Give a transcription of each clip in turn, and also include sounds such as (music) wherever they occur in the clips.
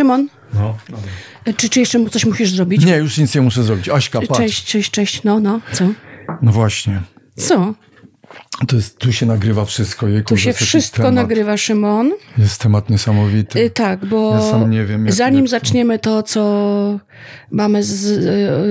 Szymon, No. czy, czy jeszcze coś musisz zrobić? Nie, już nic nie muszę zrobić. Aśka, patrz. Cześć, cześć, cześć. No, no, co? No właśnie. Co? To jest, tu się nagrywa wszystko. Jejku, Tu się jest wszystko temat. nagrywa, Szymon. Jest temat niesamowity. Y, tak, bo Ja sam nie wiem, jak- zanim jak- zaczniemy to, co mamy z,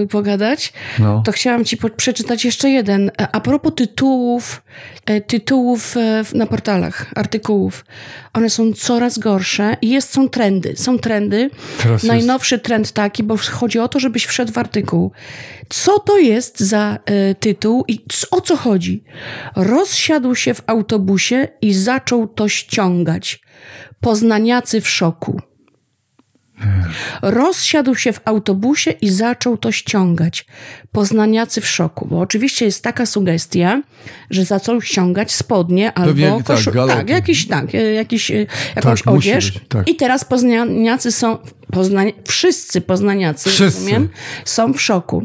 y, pogadać, No. to chciałam ci po, przeczytać jeszcze jeden. A a propos tytułów, e, tytułów e, na portalach, artykułów. One są coraz gorsze i jest, są trendy. Są trendy. Teraz jest- Najnowszy trend taki, bo chodzi o to, żebyś wszedł w artykuł. Co to jest za e, tytuł i o co chodzi? Rozsiadł się w autobusie i zaczął to ściągać. Poznaniacy w szoku. Rozsiadł się w autobusie i zaczął to ściągać. Poznaniacy w szoku, bo oczywiście jest taka sugestia, że zaczął ściągać spodnie albo tak, koszu- galoty. tak, jakiś, tak, e, jakiś, e, jakąś Tak, odzież. być, tak. I teraz poznaniacy są, poznań, wszyscy poznaniacy, Wszyscy. rozumiem, są w szoku.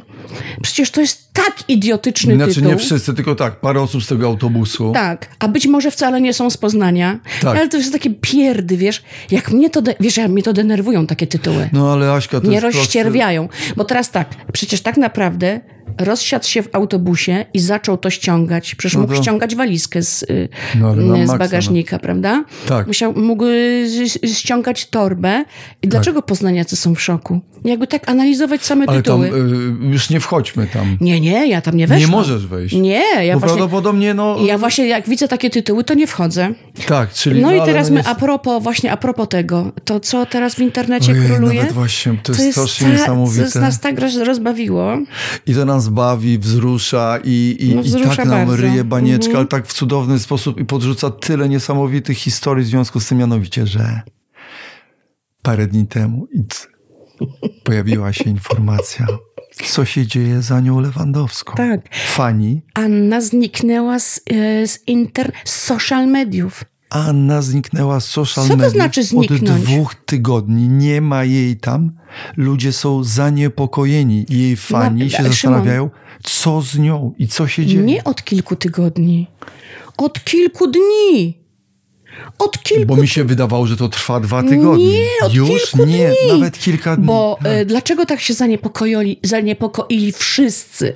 Przecież to jest tak idiotyczny Znaczy tytuł. nie wszyscy, tylko tak, parę osób z tego autobusu. Tak, a być może wcale nie są z Poznania. Tak. Ale to jest takie pierdy, wiesz. Jak mnie to, wiesz, jak mnie to denerwują takie tytuły. No ale Aśka, to nie rozścierwiają. Bo teraz tak, przecież tak naprawdę né? Rozsiadł się w autobusie i zaczął to ściągać. Przecież mógł to- ściągać walizkę z, y, No, na z bagażnika, prawda? Tak. Musiał, mógł y, ściągać torbę. I dlaczego poznaniacy są w szoku? Jakby tak analizować same Ale tam tytuły. y, już nie wchodźmy tam. Nie, nie, ja tam nie weszłam. Nie możesz wejść. Nie, ja Bo właśnie... prawdopodobnie, no. Ja właśnie jak widzę takie tytuły, to nie wchodzę. Tak, czyli. No i ale teraz no my jest- a propos, właśnie a propos tego, to co teraz w internecie Ojej, króluje? nawet właśnie, to jest strasznie ta- niesamowite. To jest nas tak roz, rozbawiło. I to nas bawi, wzrusza i, i, No, i wzrusza tak nam bardzo. ryje banieczka, Mhm. ale tak w cudowny sposób i podrzuca tyle niesamowitych historii w związku z tym, mianowicie, że parę dni temu pojawiła się informacja, co się dzieje za nią Lewandowską. Tak. Fani Anna zniknęła z, e, z, inter, z social mediów. Anna zniknęła z social Co to znaczy od zniknąć? dwóch tygodni. Nie ma jej tam. Ludzie są zaniepokojeni. Jej fani No, się Szymon. zastanawiają, co z nią i co się dzieje. Nie od kilku tygodni. Od kilku dni. Od kilku Bo mi się wydawało, że to trwa dwa tygodnie. Nie, od Już kilku nie, dni. nawet kilka dni. Bo e, dlaczego tak się zaniepokoili, zaniepokoili wszyscy?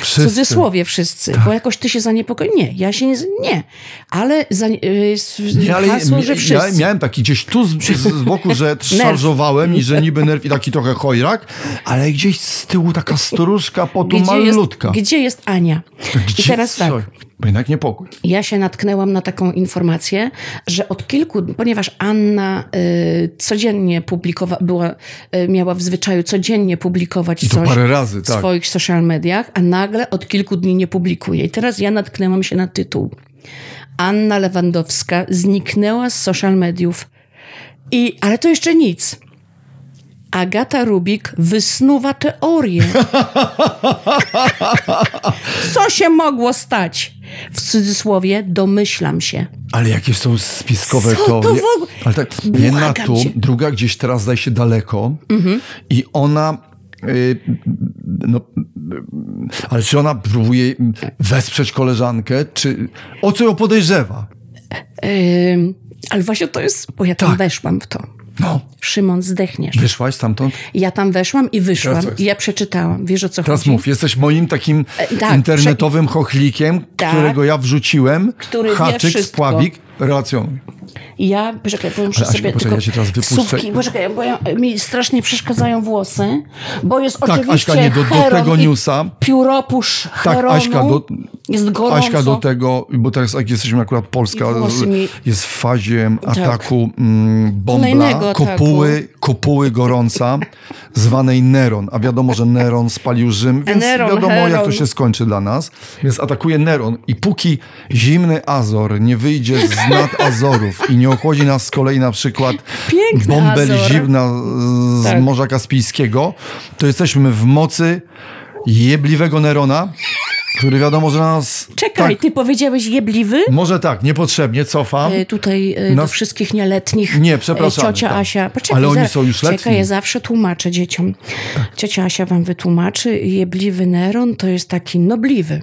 W Wszyscy. Tak. cudzysłowie wszyscy, bo jakoś ty się zaniepokoił. Nie, ja się nie. Nie, ale za, y, Nie, ale hasło, że ja wszyscy. miałem taki gdzieś tu z, z, boku, że (laughs) szarżowałem i że niby nerw i taki trochę chojrak, ale gdzieś z tyłu taka stróżka potu gdzie, jest, malutka. gdzie jest Ania? I teraz tak. Bo jednak niepokój. Ja się natknęłam na taką informację, że od kilku, ponieważ Anna y, codziennie publikowała, była, y, miała w zwyczaju codziennie publikować coś razy, w tak. swoich social mediach, a nagle od kilku dni nie publikuje. I teraz ja natknęłam się na tytuł. Anna Lewandowska zniknęła z social mediów. I, ale to jeszcze nic. Agata Rubik wysnuwa teorię. (laughs) Co się mogło stać? W cudzysłowie domyślam się. Ale jakieś są spiskowe Co to. to w ogóle? Ale tak, jedna tu, cię. druga gdzieś teraz zdaje się daleko. I ona. y, no, ale czy ona próbuje wesprzeć koleżankę, czy o co ją podejrzewa? Ym, ale właśnie to jest, bo ja tam Tak. weszłam w to. No, Szymon, zdechniesz. wyszłaś stamtąd? Ja tam weszłam i wyszłam. Teraz? I ja przeczytałam. Wiesz o co Teraz chodzi? mów, jesteś moim takim tak, internetowym chochlikiem, Tak. którego ja wrzuciłem. Który wie haczyk, wszystko. spławik, relacjonuj. I ja, poczekaj, bo muszę sobie poczekaj, tylko ja cię teraz wypuszczę. słówki, poczekaj, bo ja, mi strasznie przeszkadzają włosy, bo jest Tak, oczywiście Aśka, nie, do, do Heron tego newsa. Pióropusz Tak, Heronu. Aśka, do, jest gorąco. Aśka do tego, bo teraz jak jesteśmy akurat Polska, mi- jest w fazie ataku mm, bombla, kopuły, kopuły gorąca, zwanej Neron. A wiadomo, że Neron spalił Rzym, więc Neron, wiadomo jak to Heron. się skończy dla nas. Więc atakuje Neron i póki zimny Azor nie wyjdzie z nad Azorów i nie ochłodzi nas z kolei na przykład Piękny bąbel Azor. zimna z Tak. Morza Kaspijskiego, to jesteśmy w mocy jebliwego Nerona, który wiadomo, że nas... Czekaj, tak, ty powiedziałeś jebliwy? może tak, niepotrzebnie, cofam. E, Tutaj e, do Nas- wszystkich nieletnich. Nie, e, przepraszamy, Ciocia tak. Asia. Poczekaj, Ale oni są już letni. Czekaj, ja zawsze tłumaczę dzieciom. Ciocia Asia wam wytłumaczy. Jebliwy Neron to jest taki nobliwy.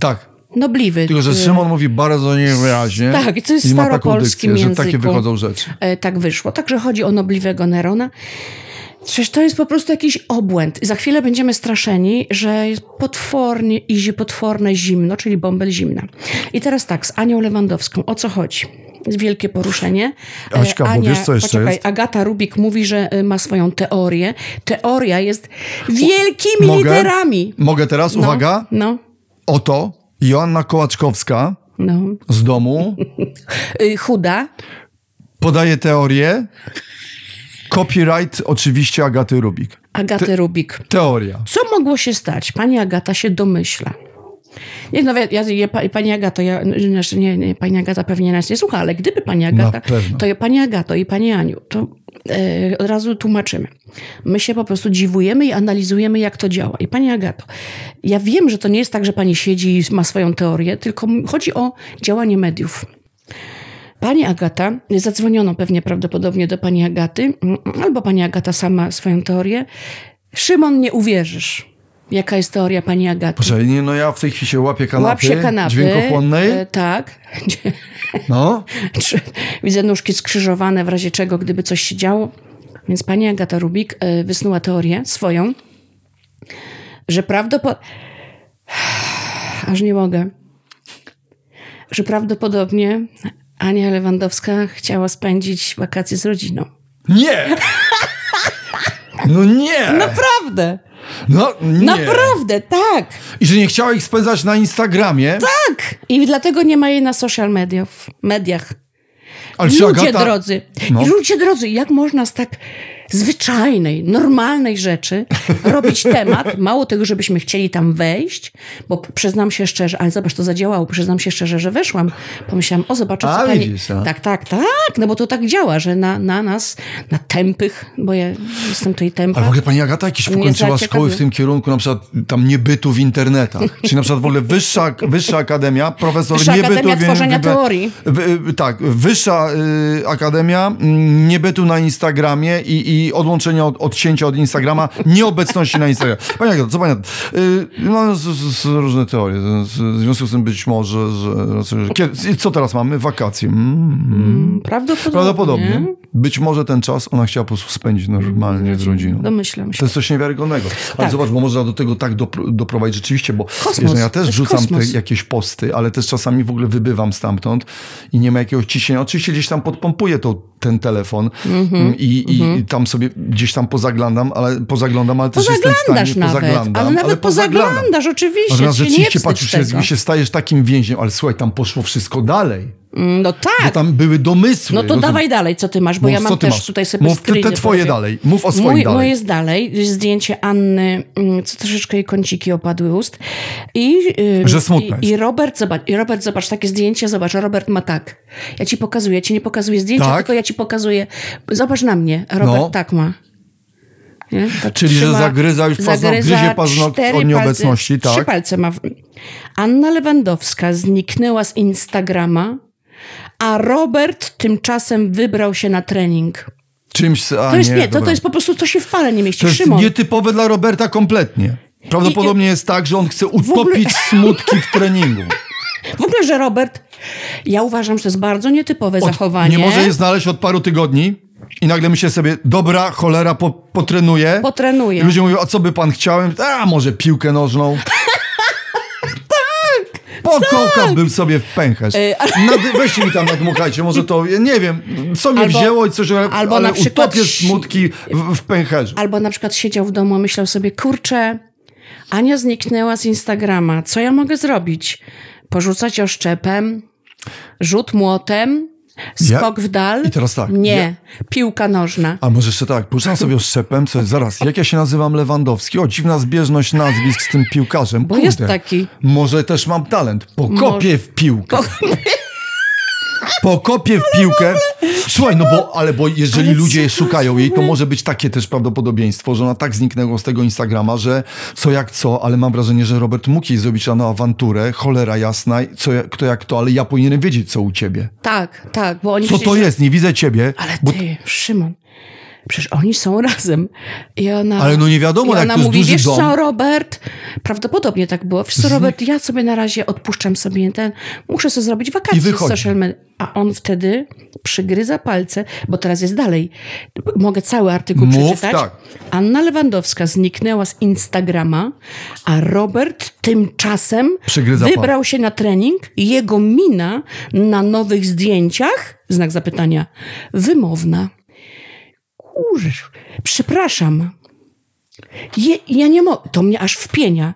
Tak, nobliwy. Tylko, że Y, Szymon mówi bardzo niewyraźnie. Tak, i to jest staropolskim dykcję, że takie wychodzą rzeczy. E, tak wyszło. Także chodzi o nobliwego Nerona. Przecież to jest po prostu jakiś obłęd. Za chwilę będziemy straszeni, że jest potwornie, idzie potworne zimno, czyli bąbel zimna. I teraz tak, z Anią Lewandowską. O co chodzi? Wielkie poruszenie. E, Aśka, bo wiesz, co jeszcze poczekaj, jest? Agata Rubik mówi, że e, ma swoją teorię. Teoria jest wielkimi Mogę? literami. Mogę teraz? No, Uwaga. No, Oto Joanna Kołaczkowska no. z domu (laughs) Y, Chuda. podaje teorię. Copyright oczywiście Agaty Rubik. Agaty Rubik. Teoria. Co mogło się stać? Pani Agata się domyśla. Nie, no, ja, ja, ja, pa- pani Agato, ja, znaczy nie, nie, pani Agata pewnie nas nie słucha, ale gdyby pani Agata, to ja, pani Agato i pani Aniu, to e, od razu tłumaczymy. My się po prostu dziwujemy i analizujemy, jak to działa. I pani Agato, ja wiem, że to nie jest tak, że pani siedzi i ma swoją teorię, tylko chodzi o działanie mediów. Pani Agata, zadzwoniono pewnie prawdopodobnie do pani Agaty, mm, albo pani Agata sama swoją teorię. Szymon, nie uwierzysz, jaka jest teoria pani Agaty. Poczekaj, nie, no ja w tej chwili się łapię kanapy, Łap się kanapy. dźwiękochłonnej. E, tak. (laughs) No. Widzę nóżki skrzyżowane, w razie czego, gdyby coś się działo. Więc pani Agata Rubik e, wysnuła teorię swoją, że prawdopodobnie... Aż nie mogę. Że prawdopodobnie Ania Lewandowska chciała spędzić wakacje z rodziną. Nie! (laughs) No nie! Naprawdę! No nie! Naprawdę, tak! I że nie chciała ich spędzać na Instagramie. Tak! I dlatego nie ma jej na social mediów, mediach. Ale Ludzie Agata... drodzy, No. ludzie drodzy, jak można z tak zwyczajnej, normalnej rzeczy robić (laughs) temat, mało tego, żebyśmy chcieli tam wejść, bo przyznam się szczerze, ale zobacz, to zadziałało, przyznam się szczerze, że weszłam, pomyślałam, o zobaczę, co pani... Tak, tak, tak, no bo to tak działa, że na, na nas, na tępych, bo ja jestem tutaj tępa. Ale w ogóle pani Agata jakieś ukończyła szkoły w tym kierunku, na przykład tam niebytu w internetach. Czyli na przykład w ogóle wyższa, wyższa akademia, profesor Wyższa niebytu... Akademia wie- Tworzenia wie- Teorii. w- y, tak, wyższa y, akademia, mm, niebytu na Instagramie i, i odłączenia, od, odcięcia od Instagrama, nieobecności na Instagramie. Pani Agata, co pani... Y, no, z, z, różne teorie. Z, w związku z tym być może, że... że kiedy, co teraz mamy? Wakacje. Mm, Prawdopodobnie. Prawdopodobnie. Być może ten czas ona chciała po prostu spędzić normalnie z rodziną. Domyślam się. To jest coś niewiarygodnego. Ale Tak. zobacz, bo można do tego tak dopro- doprowadzić rzeczywiście, bo Kosmos. wiesz, no ja też jest wrzucam te jakieś posty, ale też czasami w ogóle wybywam stamtąd i nie ma jakiegoś ciśnienia. Oczywiście gdzieś tam podpompuję to, ten telefon Mhm. i, i tam sobie gdzieś tam pozaglądam, ale pozaglądam, ale też jestem w stanie, nawet, pozaglądam, ale nawet pozaglądasz, oczywiście, się nie rzeczywiście wstydź patrzysz, tego. się stajesz takim więźniem, ale słuchaj, tam poszło wszystko dalej. Mm, No Bo tak. tam były domysły. No to dawaj dalej, co ty masz, bo Mów, ja mam też masz? tutaj sobie Mów te- te twoje dalej. Mów o swoim Mój, dalej. Moje jest dalej, zdjęcie Anny, mm, co troszeczkę jej kąciki opadły ust. I, yy, Że smutna i. I Robert, zobacz, i Robert, zobacz, takie zdjęcie, zobacz, Robert ma tak. Ja ci pokazuję, ja ci nie pokazuję zdjęcia, Tak? tylko ja ci pokazuję, zobacz na mnie, Robert No. tak ma. Tak Czyli, że zagryza już paznok- gryzie paznok cztery od nieobecności, palce, Trzy tak? palce ma. Anna Lewandowska zniknęła z Instagrama, a Robert tymczasem wybrał się na trening. Czymś... A To jest nie, to, dobra. to jest po prostu, to się w pale nie mieści. To jest Szymon, nietypowe dla Roberta kompletnie. Prawdopodobnie jest tak, że on chce utopić smutki w treningu. w ogóle, że Robert, ja uważam, że to jest bardzo nietypowe Od- zachowanie. Nie może je znaleźć od paru tygodni i nagle myślę sobie, dobra, cholera, po, potrenuję. Potrenuję. I ludzie mówią, a co by pan chciał? A, może piłkę nożną. Tak! Pokąkałbym sobie w pęcherz. Y, Nad, weźcie mi tam nadmuchajcie, może to, ja nie wiem, co mnie Albo- wzięło i coś, albo ale na przykład utopię smutki w, w pęcherzu. Albo na przykład siedział w domu, myślał sobie, kurczę, Ania zniknęła z Instagrama, co ja mogę zrobić? Porzucać oszczepem, rzut młotem, Ja- skok w dal? I teraz tak, Nie, ja- piłka nożna. A może jeszcze tak, puszczam sobie szczepem, co jest, zaraz, jak ja się nazywam Lewandowski? O, dziwna zbieżność nazwisk z tym piłkarzem. Bo Kurde, jest taki. Może też mam talent. Pokopię w piłkę. Pokopię w piłkę. Słuchaj, no bo, ale bo jeżeli Ale ludzie szukają jej, to może być takie też prawdopodobieństwo, że ona tak zniknęła z tego Instagrama, że co jak co, ale mam wrażenie, że Robert mógł jej zrobić rano awanturę, cholera jasna, co, jak- kto jak to, ale ja powinienem wiedzieć, co u ciebie. Tak, tak, bo oni Co to jest? Nie widzę ciebie. Ale Bo ty, Szymon, przecież oni są (laughs) razem. I ona, Ale no nie wiadomo, i jak ona to mówi, wiesz dom. co, Robert, prawdopodobnie tak było, wiesz co, Robert, ja sobie na razie odpuszczam sobie ten, muszę sobie zrobić I wakacje z wychodzi. social media. A on wtedy przygryza palce, bo teraz jest dalej. Mogę cały artykuł Mów, przeczytać. tak. Anna Lewandowska zniknęła z Instagrama, a Robert tymczasem Przygryza wybrał się na trening. Jego mina na nowych zdjęciach, znak zapytania, wymowna. Kurz, przepraszam. Je, ja nie mogę, to mnie aż wpienia.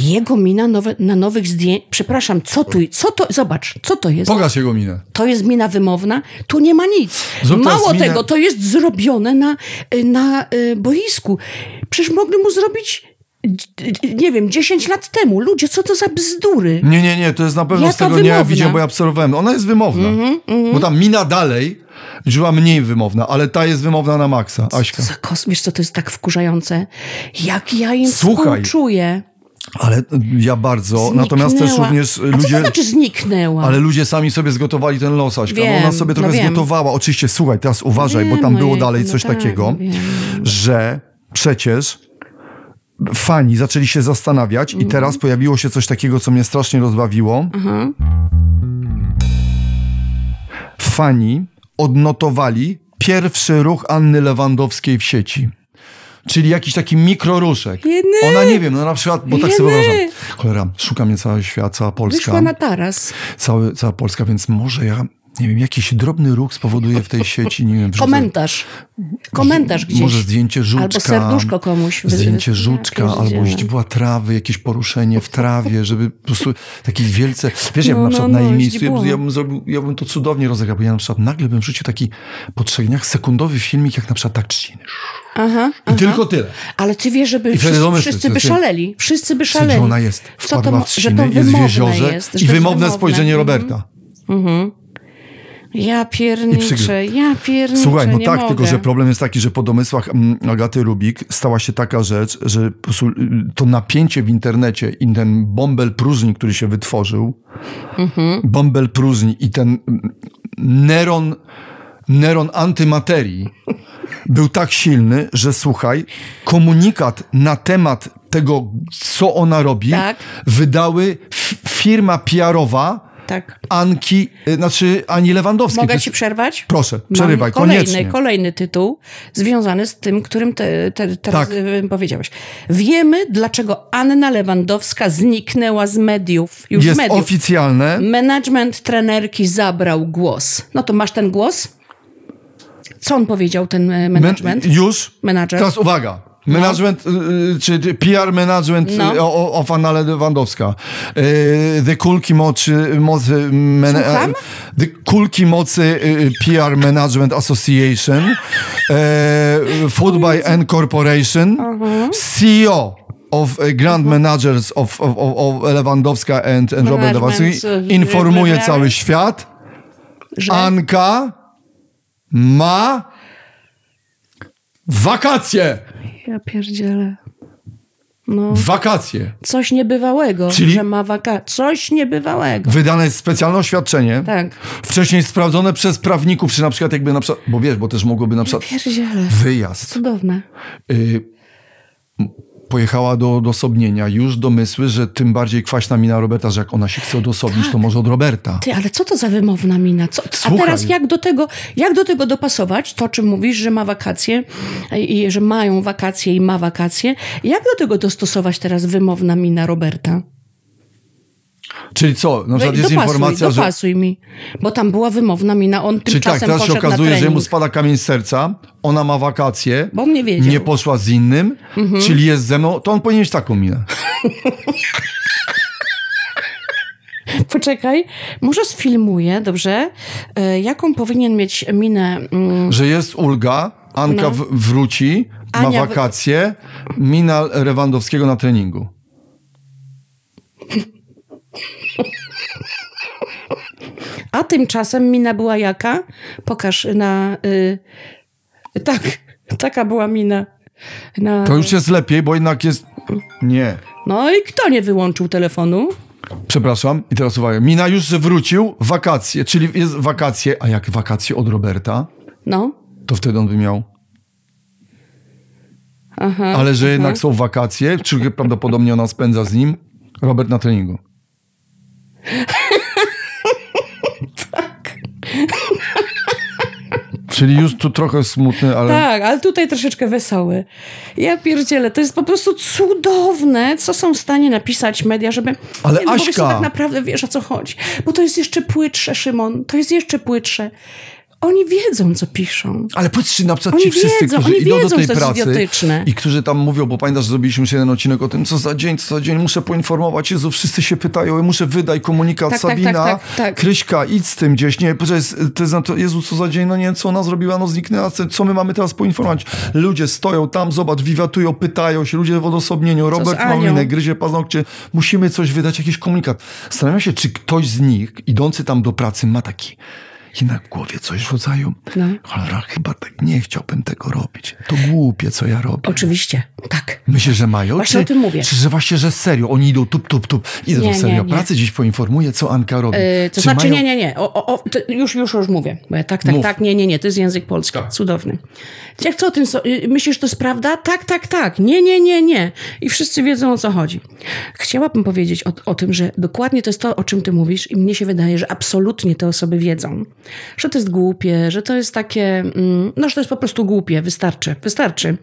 Jego mina nowe, na nowych zdjęciach, przepraszam, co tu, co to, zobacz, co to jest? Pokaż jego minę. To jest mina wymowna, tu nie ma nic. Zrób Mało tego, to jest zrobione na, na y, boisku. Przecież mogli mu zrobić, nie wiem, 10 lat temu. Ludzie, co to za bzdury? Nie, nie, nie, to jest na pewno Jaka z tego nie wymowna? widziałem, bo ja obserwowałem. Ona jest wymowna. Mhm, Bo tam mina dalej była mniej wymowna, ale ta jest wymowna na maksa. Aśka. To za kos, wiesz co, to jest tak wkurzające. Jak ja im Słuchaj. współczuję. Ale ja bardzo. Natomiast też Zniknęła. również A co to ludzie. znaczy zniknęła? Ale ludzie sami sobie zgotowali ten los, Aśka. Wiem, no ona sobie trochę no wiem. zgotowała. Oczywiście, słuchaj, teraz uważaj, bo Wiem, tam było ojejku, dalej no coś tak, takiego, wiem. że przecież fani zaczęli się zastanawiać Mhm. i teraz pojawiło się coś takiego, co mnie strasznie rozbawiło. Fani odnotowali pierwszy ruch Anny Lewandowskiej w sieci. Czyli jakiś taki mikroruszek. Jeny. Ona nie wiem, no na przykład, bo tak sobie Jeny. wyobrażam. Cholera, szuka mnie cały świat, cała Polska Wyszła na taras. cały, cała Polska, więc może ja, nie wiem, jakiś drobny ruch spowoduje w tej sieci, nie wiem, Komentarz. Komentarz gdzieś. Może zdjęcie żuczka. Albo serduszko komuś. Zdjęcie żuczka, albo źdźbła trawy, jakieś poruszenie w trawie, żeby po prostu taki wielce... Wiesz, ja bym No, na przykład no, na jej no, miejscu, ja ja, bym zrobił, ja bym to cudownie rozegrał, bo ja na przykład nagle bym wrzucił taki po trzech dniach sekundowy filmik, jak na przykład tak trzciny. Aha, I tylko tyle. Ale ty wiesz, żeby wszyscy, domyśl, wszyscy co by szaleli. Wszyscy by szaleli. ona jest? Co to, Wpadła w że to jest w jeziorze jest. i że wymowne wymowne. spojrzenie Roberta. Ja pierniczę, ja pierniczę, Słuchaj, no tak, mogę. tylko że problem jest taki, że po domysłach mm, Agaty Rubik stała się taka rzecz, że y, to napięcie w internecie i ten bąbel próżni, który się wytworzył, Mhm. bąbel próżni i ten mm, neron, neron antymaterii był tak silny, że słuchaj, komunikat na temat tego, co ona robi, Tak. wydały firma PR-owa Tak. Anki, y, znaczy Ani Lewandowskiej. Mogę ci przerwać? Proszę, Mam przerywaj, kolejny, koniecznie. Kolejny tytuł związany z tym, którym te, te, teraz Tak. y, powiedziałeś. Wiemy, dlaczego Anna Lewandowska zniknęła z mediów. Już Jest mediów. oficjalne. Management trenerki zabrał głos. No to masz ten głos? Co on powiedział, ten e, management? Men- już? Menadżer. Teraz uwaga. Management, y, y, czy czy PR management No. no. of Anna Lewandowska. Y, The Kulki Mocy, mocy Słucham? The Kulki Mocy PR Management Association. Food by N Corporation. CEO of Grand Managers of, of, of, Lewandowska and, and Robert Management, Lewandowski informuje cały świat. Że Anka ma wakacje. Ja pierdzielę. No, Wakacje. coś niebywałego, Czyli- że ma waka... Coś niebywałego. Wydane jest specjalne oświadczenie. Tak. Wcześniej sprawdzone przez prawników, czy na przykład jakby na przykład, bo wiesz, bo też mogłoby na przykład Pierdzielę. wyjazd. Cudowne. Y, pojechała do odosobnienia. Już domysły, że tym bardziej kwaśna mina Roberta, że jak ona się chce odosobnić, to może od Roberta. Ty, ale co to za wymowna mina? Co? A Słuchaj. teraz jak do, tego, jak do tego dopasować? To, o czym mówisz, że ma wakacje i że mają wakacje i ma wakacje. Jak do tego dostosować teraz wymowna mina Roberta? Czyli co? Na przykład Wej- jest dopasuj, informacja, że... dopasuj mi. Bo tam była wymowna mina, on Czyli tymczasem tak, teraz się okazuje, że mu spada kamień z serca, ona ma wakacje, Bo nie wiedział. nie poszła z innym, czyli jest ze mną, to on powinien mieć taką minę. (laughs) Poczekaj, może sfilmuję, dobrze? E, jaką powinien mieć minę? Mm, że jest ulga, Anka No. w- wróci, ma Ania wy- wakacje, mina Lewandowskiego na treningu. (laughs) A tymczasem mina była jaka? Pokaż na... Y, tak, taka była mina. Na, To już jest lepiej, bo jednak jest... Nie. No i kto nie wyłączył telefonu? Przepraszam. I teraz uwaga. Mina już wrócił, wakacje, czyli jest wakacje, a jak wakacje od Roberta, No, to wtedy on by miał Aha, ale że aha. jednak są wakacje, czy prawdopodobnie ona spędza z nim, Robert na treningu. (laughs) Czyli już tu trochę smutny, ale... Tak, ale tutaj troszeczkę wesoły. Ja pierdzielę, to jest po prostu cudowne, co są w stanie napisać media, żeby... Ale nie, no, Aśka- tak naprawdę wiesz, o co chodzi. Bo to jest jeszcze płytsze, Szymon. To jest jeszcze płytsze. Oni wiedzą, co piszą. Ale czy na przykład Oni ci wszyscy, wiedzą, którzy idą wiedzą, do tej pracy idiotyczne. i którzy tam mówią, bo pamiętasz, że zrobiliśmy już jeden odcinek o tym, co za dzień, co za dzień, muszę poinformować, Jezu, wszyscy się pytają, muszę wydać komunikat, Tak, tak, Sabina, tak, tak, tak. Kryśka, idź z tym gdzieś, nie, to jest, to jest, na to, Jezu, co za dzień, no nie, co ona zrobiła, no zniknęła, co- my mamy teraz poinformować? Ludzie stoją tam, zobacz, wiwatują, pytają się, ludzie w odosobnieniu, Robert? Małminek gryzie paznokcie, musimy coś wydać, jakiś komunikat. Zastanawiam się, czy ktoś z nich, idący tam do pracy, ma taki jednak w głowie coś w rodzaju, No. cholera, chyba tak nie chciałbym tego robić. To głupie, co ja robię. Oczywiście, tak. Myślisz, że mają? Właśnie czy, o tym mówię. Czy że właśnie, że serio, oni idą tup, tup, tup, idę Nie, do serio nie, nie. pracy, dziś poinformuję, co Anka robi. Yy, to Czy znaczy, mają- nie, nie, nie. O, o, już, już, już mówię. Tak, tak, Mów. tak, nie, nie, nie. To jest język polski. Cudowny. Jak co o tym, so, yy, myślisz, to jest prawda? Tak, tak, tak. Nie, nie, nie, nie. I wszyscy wiedzą, o co chodzi. Chciałabym powiedzieć o, o tym, że dokładnie to jest to, o czym ty mówisz i mnie się wydaje, że absolutnie te osoby wiedzą. Że to jest głupie, że to jest takie, mm, no, że to jest po prostu głupie. Wystarczy, wystarczy.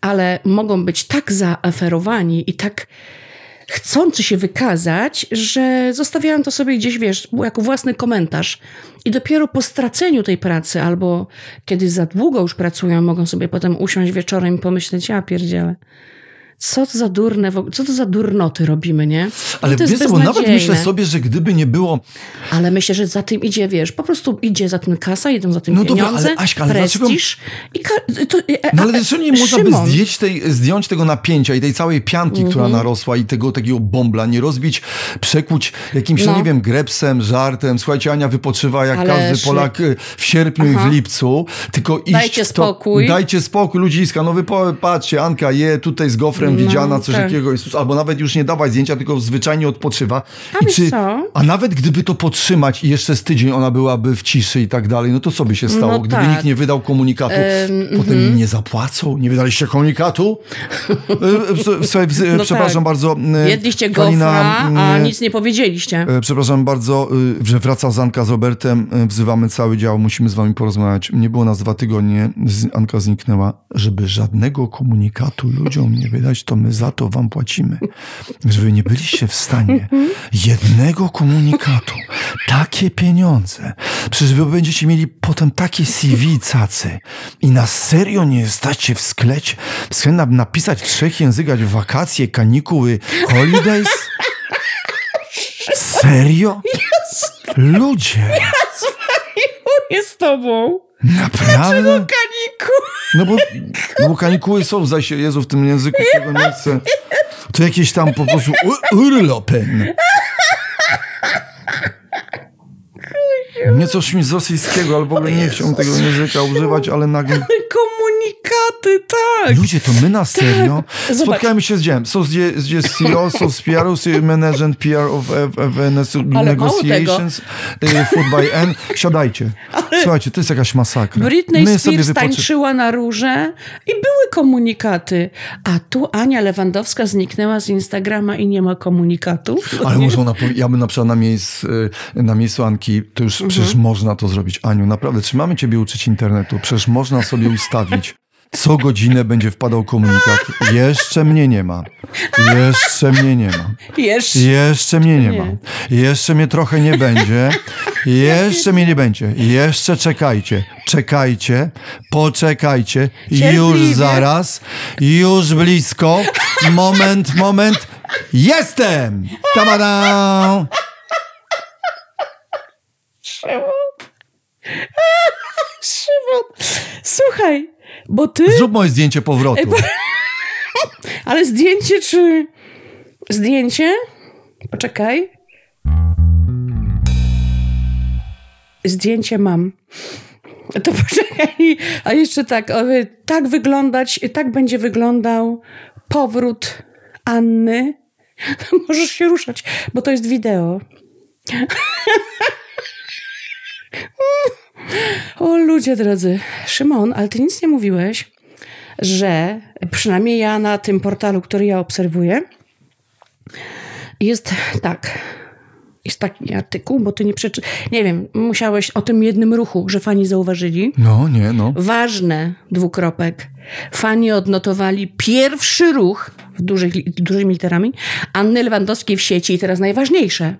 Ale mogą być tak zaaferowani i tak chcący się wykazać, że zostawiają to sobie gdzieś, wiesz, jako własny komentarz. I dopiero po straceniu tej pracy, albo kiedy za długo już pracują, mogą sobie potem usiąść wieczorem i pomyśleć, ja pierdzielę. Co to za durne, co to za durnoty robimy, nie? I Ale to wiesz, bo nawet myślę sobie, że gdyby nie było... Ale myślę, że za tym idzie, wiesz, po prostu idzie za tym kasa, idą za tym No dobra, pieniądze, ale Aśka, ale dlaczego- prestiż. I ka- to, e, No a- ale dlaczego nie można by Szymon, Mhm. zdjąć, tej, zdjąć tego napięcia i tej całej pianki, która narosła i tego takiego bombla, nie rozbić, przekuć jakimś, no, No. nie wiem, grepsem, żartem. Słuchajcie, Ania wypoczywa jak Ale każdy szy- Polak y, w sierpniu i w lipcu, tylko iść Dajcie to, spokój. Dajcie spokój, ludziska, no wy patrzcie, Anka je tutaj z gofrem widziana, coś tak. takiego, albo nawet już nie dawaj zdjęcia, tylko zwyczajnie odpoczywa. A wiesz co? a nawet gdyby to podtrzymać i jeszcze z tydzień ona byłaby w ciszy i tak dalej, no to co by się stało, No gdyby tak. nikt nie wydał komunikatu? Potem im nie zapłacą? Nie wydaliście komunikatu? E, e, Słuchaj, No przepraszam tak. bardzo. e, Jedliście Kalina, gofra, a e, nic nie powiedzieliście. e, Przepraszam bardzo, e, że wraca Zanka z Robertem. e, Wzywamy cały dział, musimy z wami porozmawiać. Nie było nas dwa tygodnie, z- Anka zniknęła. Żeby żadnego komunikatu ludziom nie wydać, to my za to wam płacimy. Żeby nie byliście w stanie jednego komunikatu, takie pieniądze. Przecież wy będziecie mieli potem takie CV cacy i na serio nie stacie w sklecie, w sklepie na- napisać w trzech językach wakacje, kanikuły, holidays? Serio? Ludzie, Jest z tobą. naprawdę? Kaniku. No bo, no bo kanikuły są, zaś się, Jezu, w tym języku, którego nie chcę. To jakieś tam po prostu u- urlopen. Nieco czymś z rosyjskiego, ale w ogóle nie chciałbym tego języka używać, ale nagle... Tak. Ludzie, to my na serio Zobacz. spotkajmy się z dziełem. Są z, dzie- z, dzie- z CEO, są z PR, z management PR of, of, of Ale negotiations, y, food by N. Siadajcie. Słuchajcie, to jest jakaś masakra. Britney My Spears tańczyła na róże i były komunikaty. A tu Ania Lewandowska zniknęła z Instagrama i nie ma komunikatu. Ale może ona, ja bym na przykład na miejscu, y, na miejscu Anki, to już Mhm. przecież można to zrobić. Aniu, naprawdę, czy mamy ciebie uczyć internetu? Przecież można sobie ustawić, co godzinę będzie wpadał komunikat. Jeszcze mnie nie ma. Jeszcze mnie nie ma. Jeszcze. Jeszcze mnie nie ma. Nie. Jeszcze mnie trochę nie będzie. Jeszcze mnie nie będzie. Jeszcze czekajcie. Czekajcie. Poczekajcie. Już zaraz. Już blisko. Moment, moment. Jestem! Tamada! Szymon, słuchaj, bo ty... Zrób moje zdjęcie powrotu. (laughs) Ale zdjęcie czy... Zdjęcie? Poczekaj. Zdjęcie mam. (laughs) To poczekaj. A jeszcze tak, o, tak wyglądać, tak będzie wyglądał powrót Anny. (laughs) Możesz się ruszać, bo to jest wideo. O ludzie drodzy. Szymon, ale ty nic nie mówiłeś że przynajmniej ja na tym portalu, który ja obserwuję, jest tak. Jest taki artykuł, bo ty nie przeczy... Nie wiem, musiałeś o tym jednym ruchu, że fani zauważyli. No, nie, no. Ważne, dwukropek. Fani odnotowali pierwszy ruch, w dużych, dużymi literami, Anny Lewandowskiej w sieci. I teraz najważniejsze.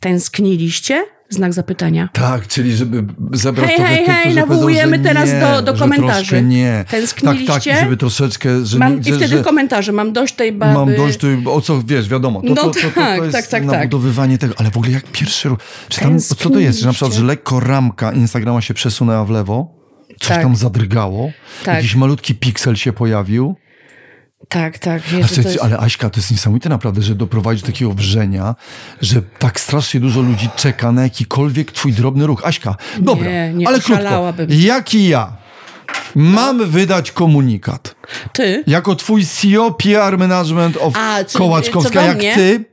Tęskniliście? Znak zapytania. Tak, czyli żeby zebrać Hej, trochę hej, tych, hej, nawołujemy powiedzą, teraz nie, do- do komentarzy. nie. Tęskniliście? Tak, tak, żeby troszeczkę, że Mam, nie, I że, wtedy że komentarze. Mam dość tej baby. mam dość, tu, o co wiesz, wiadomo. To, No to, to, to, tak, to jest tak, tak, tak. nabudowywanie tego, ale w ogóle jak pierwszy ruch. Czy tam, co to jest? Że na przykład, że lekko ramka Instagrama się przesunęła w lewo, coś Tak. tam zadrgało, Tak. jakiś malutki piksel się pojawił. Tak, tak. Słuchajcie, jest... Ale Aśka, to jest niesamowite naprawdę, że doprowadzi do takiego wrzenia, że tak strasznie dużo ludzi czeka na jakikolwiek twój drobny ruch. Aśka, dobra, nie ale krótko. Jaki ja mam wydać komunikat? Ty? Jako twój CEO PR Management of A, co- Kołaczkowska, co jak mnie? ty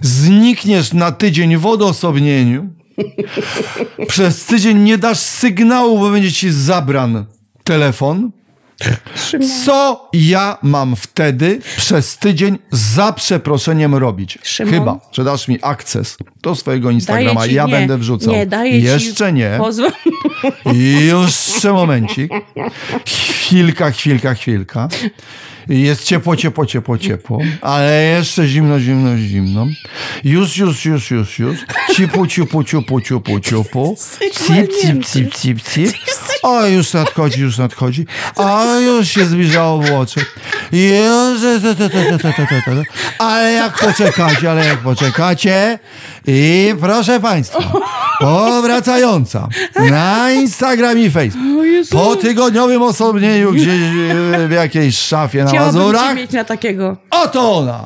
znikniesz na tydzień w odosobnieniu, przez tydzień nie dasz sygnału, bo będzie ci zabran telefon, co ja mam wtedy przez tydzień za przeproszeniem robić? Szymon? Chyba, że dasz mi akces do swojego Instagrama, ci- ja nie, będę wrzucał. Nie, daję Jeszcze ci... nie. Pozwól. Jeszcze momencik. Chwilka, chwilka, chwilka. Jest ciepło, ciepło, ciepło, ciepło, ale jeszcze zimno, zimno, zimno. Już, już, już, już, już. Cipu, ciupu, ciupu, ciupu, ciupu. Cip, cip, cip, cip, cip. O, już nadchodzi, już nadchodzi. A już się zbliżało włocze. Już, ale jak poczekacie, ale jak poczekacie, i proszę Państwa, powracająca na Instagram i Facebook. Po tygodniowym osobnieniu gdzieś e, w jakiejś szafie na Chciałabym Mazurach. mieć na takiego. Oto ona!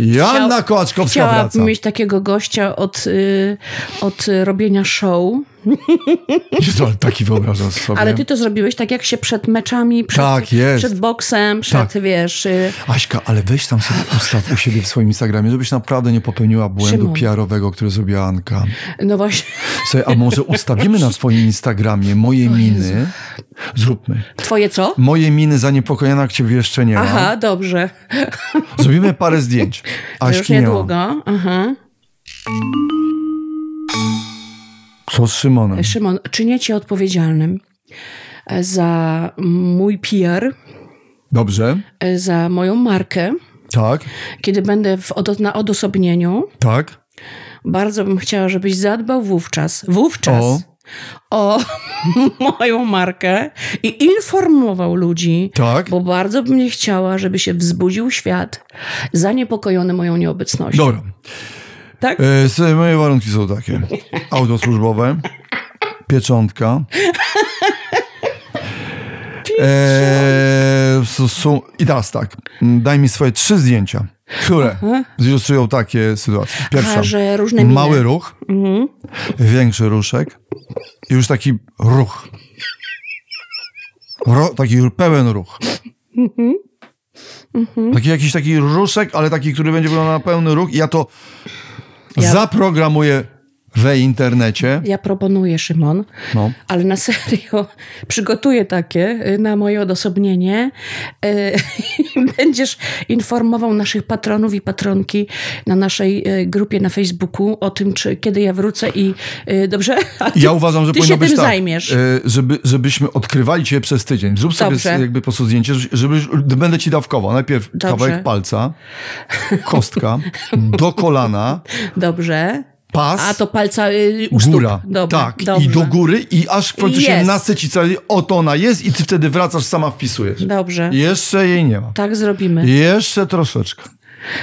Joanna Kołaczkowska Chciałabym wraca. mieć takiego gościa od, y, od robienia show. (laughs) Jezu, ale taki wyobrażam sobie. Ale ty to zrobiłeś tak, jak się przed meczami, przed, Tak, jest. przed boksem, przed, Tak. wiesz... Y, Aśka, ale weź tam sobie ustaw u siebie w swoim Instagramie, żebyś naprawdę nie popełniła błędu. PR-owego, który zrobiła Anka. no właśnie, Słuchaj, a może ustawimy na swoim Instagramie moje miny? Zróbmy. twoje co? Moje miny zaniepokojone, jak ciebie jeszcze nie ma. Aha, dobrze. Zrobimy parę zdjęć. To już Aśki nie niedługo. Aha. Co z Szymonem? Szymon, czynię cię odpowiedzialnym e, za mój PR, Dobrze? e, za moją markę. Tak? Kiedy będę w, na odosobnieniu, Tak? bardzo bym chciała, żebyś zadbał wówczas, wówczas O. o (laughs) moją markę i informował ludzi, Tak? bo bardzo bym nie chciała, żeby się wzbudził świat zaniepokojony moją nieobecnością. Dobra. Tak? E, moje warunki są takie. Auto służbowe, pieczątka. E, są, są, I teraz tak, daj mi swoje trzy zdjęcia, które zilustrują takie sytuacje. Pierwsza, Aha, mały ruch, większy ruszek i już taki ruch. Ro, taki pełen ruch. Taki jakiś taki ruszek, ale taki, który będzie wyglądał na pełny ruch i ja to Ja- zaprogramuję we internecie. Ja proponuję, Szymon, No. ale na (laughs) serio przygotuję takie y, na moje odosobnienie. Y, (laughs) Będziesz informował naszych patronów i patronki na naszej y, grupie na Facebooku o tym, czy kiedy ja wrócę i y, dobrze? Ty, Ja uważam, że ty powinno się być tym tak, zajmiesz. e, żeby, żebyśmy odkrywali cię przez tydzień. Zrób sobie Dobrze. jakby po prostu zdjęcie, żeby będę ci dawkował. Najpierw Dobrze. kawałek palca, kostka, do kolana, Dobrze. Pas, A to palca y, u góra. Dobra, tak, dobrze. i do góry i aż w końcu się nasyci cały, oto ona jest i ty wtedy wracasz, sama wpisujesz. Dobrze. Jeszcze jej nie ma. Tak zrobimy. Jeszcze troszeczkę.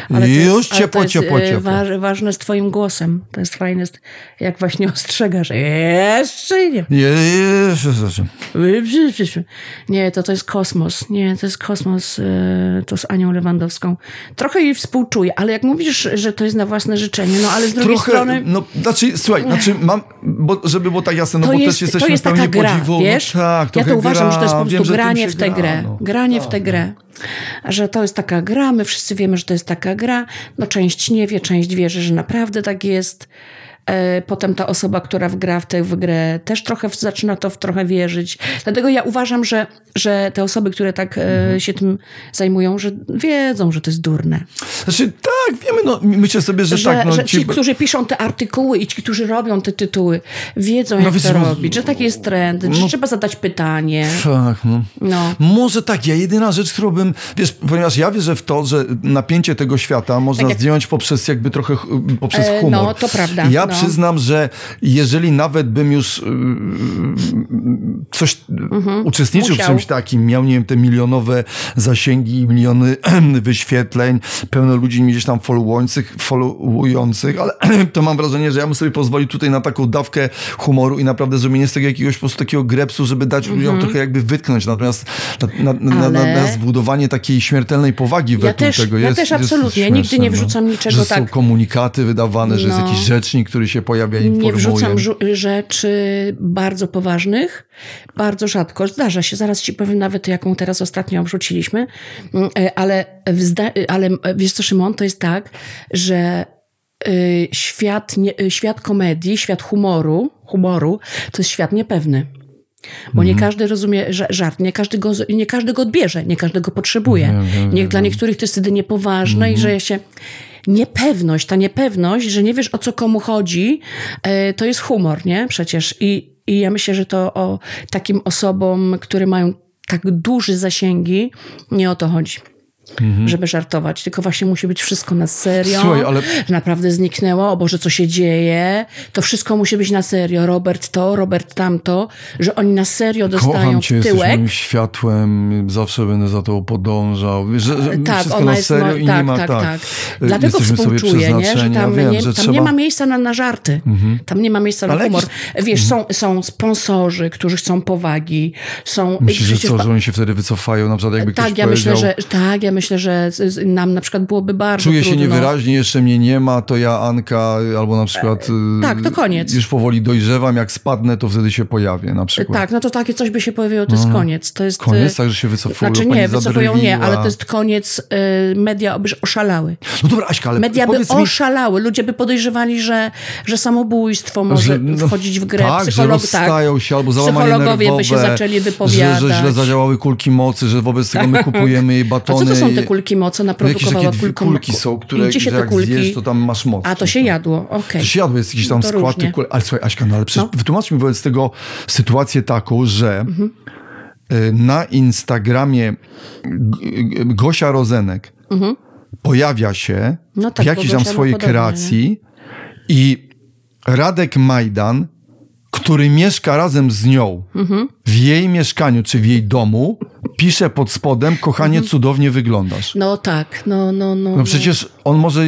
Ale to jest- Już ale ciepło, to jest, ciepło, ciepło. Waż, ważne z twoim głosem. To jest fajne, jak właśnie ostrzegasz. Jeszcze nie. Jeszcze, jeszcze. Nie, to to jest kosmos. Nie, to jest kosmos. e, To z Anią Lewandowską. Trochę jej współczuję, ale jak mówisz, że to jest na własne życzenie, no ale z drugiej Trochę, strony... no, znaczy, słuchaj, znaczy mam, bo, żeby było tak jasne, no bo jest, też jesteśmy to jest taka gra, podziwu. wiesz? No, tak, ja to uważam, gra. że to jest po Wiem, prostu tym granie w tę gra, grę. no. Granie w tę grę. Że to jest taka gra, my wszyscy wiemy, że to jest taka gra. No część nie wie, część wierzy, że naprawdę tak jest. E, potem ta osoba, która gra w tę w grę, też trochę zaczyna to w trochę wierzyć. Dlatego ja uważam, że, że te osoby, które tak e, się tym zajmują, że wiedzą, że to jest durne. Znaczy, tak, wiemy, no, myślę sobie, że, Że, tak. No, że ci, którzy piszą te artykuły i ci, którzy robią te tytuły, wiedzą, jak wiesz, to no- robić, że taki jest trend, że no- trzeba zadać pytanie. Tak, no. No. Może tak, ja jedyna rzecz, którą bym, wiesz, ponieważ ja wierzę w to, że napięcie tego świata można Tak jak- zdjąć poprzez jakby trochę, ch- poprzez E, humor. no, to prawda, Ja no. Przyznam, że jeżeli nawet bym już yy, coś uczestniczył w Mhm. Musiał. czymś takim, miał, nie wiem, te milionowe zasięgi, miliony (clears throat) wyświetleń, pełno ludzi gdzieś tam followujących, followujących, ale (clears throat) to mam wrażenie, że ja bym sobie pozwolił tutaj na taką dawkę humoru i naprawdę zrobienie z tego jakiegoś po prostu takiego grepsu, żeby dać ludziom trochę jakby wytknąć. Natomiast na, na, Mhm. Ale- takiej śmiertelnej powagi wokół też- tego ja jest też jest absolutnie. śmieszne, Nigdy nie no. wrzucam niczego że są tak- komunikaty wydawane, że jest No. jakiś rzecznik, który się pojawia i Nie informuje. wrzucam rzeczy bardzo poważnych, bardzo rzadko. Zdarza się, zaraz ci powiem nawet, jaką teraz ostatnio wrzuciliśmy, Mm, e, ale, wzda- ale e, wiesz co, Szymon, to jest tak, że świat, nie, świat komedii, świat humoru, humoru, to jest świat niepewny. Bo nie każdy rozumie ża- żart, nie każdy, go, nie każdy go odbierze, nie każdy go potrzebuje. Wiem, wiem, nie, dla niektórych to jest wtedy niepoważne i że ja się... Niepewność, ta niepewność, że nie wiesz o co komu chodzi, e, to jest humor, nie? Przecież. I, I ja myślę, że to o takim osobom, które mają tak duże zasięgi, nie o to chodzi. Żeby żartować, tylko właśnie musi być wszystko na serio. Mhm. Słuchaj, ale- naprawdę zniknęło, o Boże, co się dzieje. To wszystko musi być na serio. Robert to, Robert tamto, że oni na serio dostają Kocham w cię, jesteś tyłek. moim światłem, zawsze będę za tobą podążał. Że, że Tak, wszystko ona na jest. serio no, i tak, nie ma tak, tak. tak. Y, Dlatego jesteśmy współczuję, nie? że tam, ja wiem, nie, że tam trzeba... nie ma miejsca na, na żarty. Tam nie ma miejsca na Ale humor. jakiś- Wiesz, są, są sponsorzy, którzy chcą powagi. Są, Myślisz, że co, że oni się wtedy wycofają, na przykład jakby ktoś tak, ja powiedział... myślę, że, tak, ja myślę, że nam na przykład byłoby bardzo Czuję się trudno. niewyraźnie, jeszcze mnie nie ma, to ja, Anka, albo na przykład... y, tak, to koniec. Już powoli dojrzewam, jak spadnę, to wtedy się pojawię na przykład. Tak, no to takie coś by się pojawiło, to jest koniec. To jest, Koniec, y, tak, że się wycofują. Znaczy nie, wycofują nie, ale to jest koniec, y, media by oszalały. No dobra, Aśka, ale Media by powiedz mi... oszalały, ludzie by podejrzewali, że, że samobójstwo może że, no, wchodzić w grę. Tak, że Psycholog- rozstają się albo załamanie Psychologowie nerwowe, by się zaczęli wypowiadać. Że, że źle zadziałały kulki mocy, że wobec tego my (laughs) kupujemy jej batony. Są te kulki mocy? No jakieś Naprodukowała takie dwie kulką- kulki są, które gdzie się te jak kulki... zjesz, to tam masz moc. A, to się jadło, okej. To się jadło, jest jakiś tam To skład tych. Ale słuchaj, Aśka, no ale przecież No. wytłumacz mi wobec tego sytuację taką, że Mhm. y, na Instagramie Gosia Rozenek pojawia się Mhm. No w tak, bo jakiejś tam swojej podobnie, kreacji i Radek Majdan, który mieszka razem z nią Mhm. w jej mieszkaniu czy w jej domu, pisze pod spodem, kochanie, Mhm. cudownie wyglądasz. No tak, no, no, no. No przecież on może,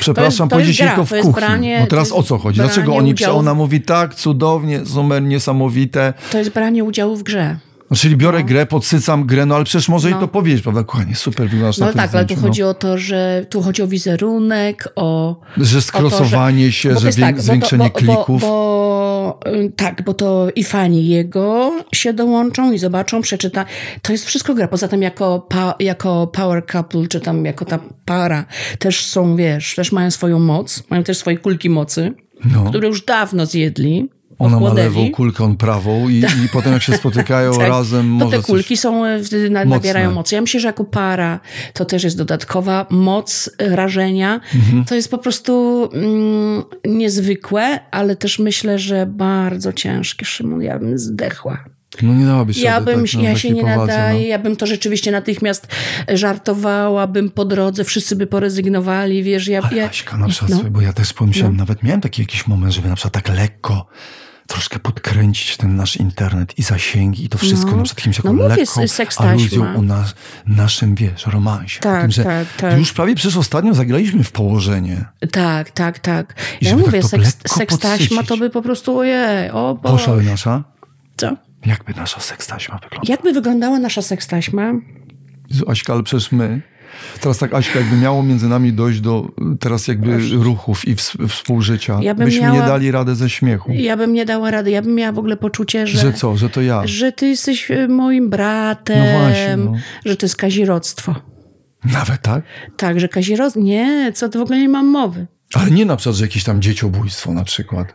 przepraszam, to jest powiedzieć to w to jest kuchni. branie- no teraz o co chodzi? Dlaczego oni, udziału w- ona mówi tak, cudownie, super, niesamowite. To jest branie udziału w grze. No, czyli biorę grę, podsycam grę, no ale przecież może No. to powiedzieć, prawda? Kochanie, super wyglądasz No tak, ale tu zdjęciu, chodzi o to, że tu chodzi o wizerunek, o... no. Że skrosowanie się, że tak, bo to- zwiększenie bo, klików. Bo, bo, y, tak, bo to i fani jego się dołączą i zobaczą, przeczyta. To jest wszystko gra. Poza tym jako, pa, jako power couple, czy tam jako ta para, też są, wiesz, też mają swoją moc, mają też swoje kulki mocy, No. które już dawno zjedli. Ona ma lewą kulkę, on prawą i, i (laughs) potem jak się spotykają Tak, razem, to może te kulki są, e, mocne. nabierają mocy. Ja myślę, że jako para to też jest dodatkowa moc e, rażenia. Mhm. To jest po prostu mm, niezwykłe, ale też myślę, że bardzo ciężkie. Szymon, ja bym zdechła. No nie dałabyś Ja bym, tak, no, ja się nie powadze, nadaję, no. ja bym to rzeczywiście natychmiast żartowała, bym po drodze, wszyscy by porezygnowali, wiesz, ja... Ale ja Aśka, na przykład, no. bo ja też pomyślałem, nawet miałem taki jakiś moment, żeby na przykład tak lekko troszkę podkręcić ten nasz internet i zasięgi i to wszystko No. na przykład jakimś No taką lekką aluzją o nas, naszym, wiesz, romansie. Tak, tym, że tak, tak. Już prawie przecież ostatnio zagraliśmy w położenie. Tak, tak, tak. I Ja tak mówię, to seks, lekko seks taśma to by po prostu, ojej, o Boże. nasza? Co? Jakby nasza sekstaśma wyglądała? Jakby wyglądała nasza sekstaśma? Aśka, ale przecież my... Teraz tak, Aśka, jakby miało między nami dojść do teraz jakby ruchów i ws- współżycia, Ja bym byśmy miała- nie dali radę ze śmiechu. Ja bym nie dała rady. Ja bym miała w ogóle poczucie, że, Że co, że to ja. że ty jesteś e, moim bratem, No właśnie, no. że to jest kazirodztwo. Nawet tak? Tak, że kazirodztwo... Nie, co, to w ogóle nie mam mowy. Ale nie na przykład, że jakieś tam dzieciobójstwo na przykład.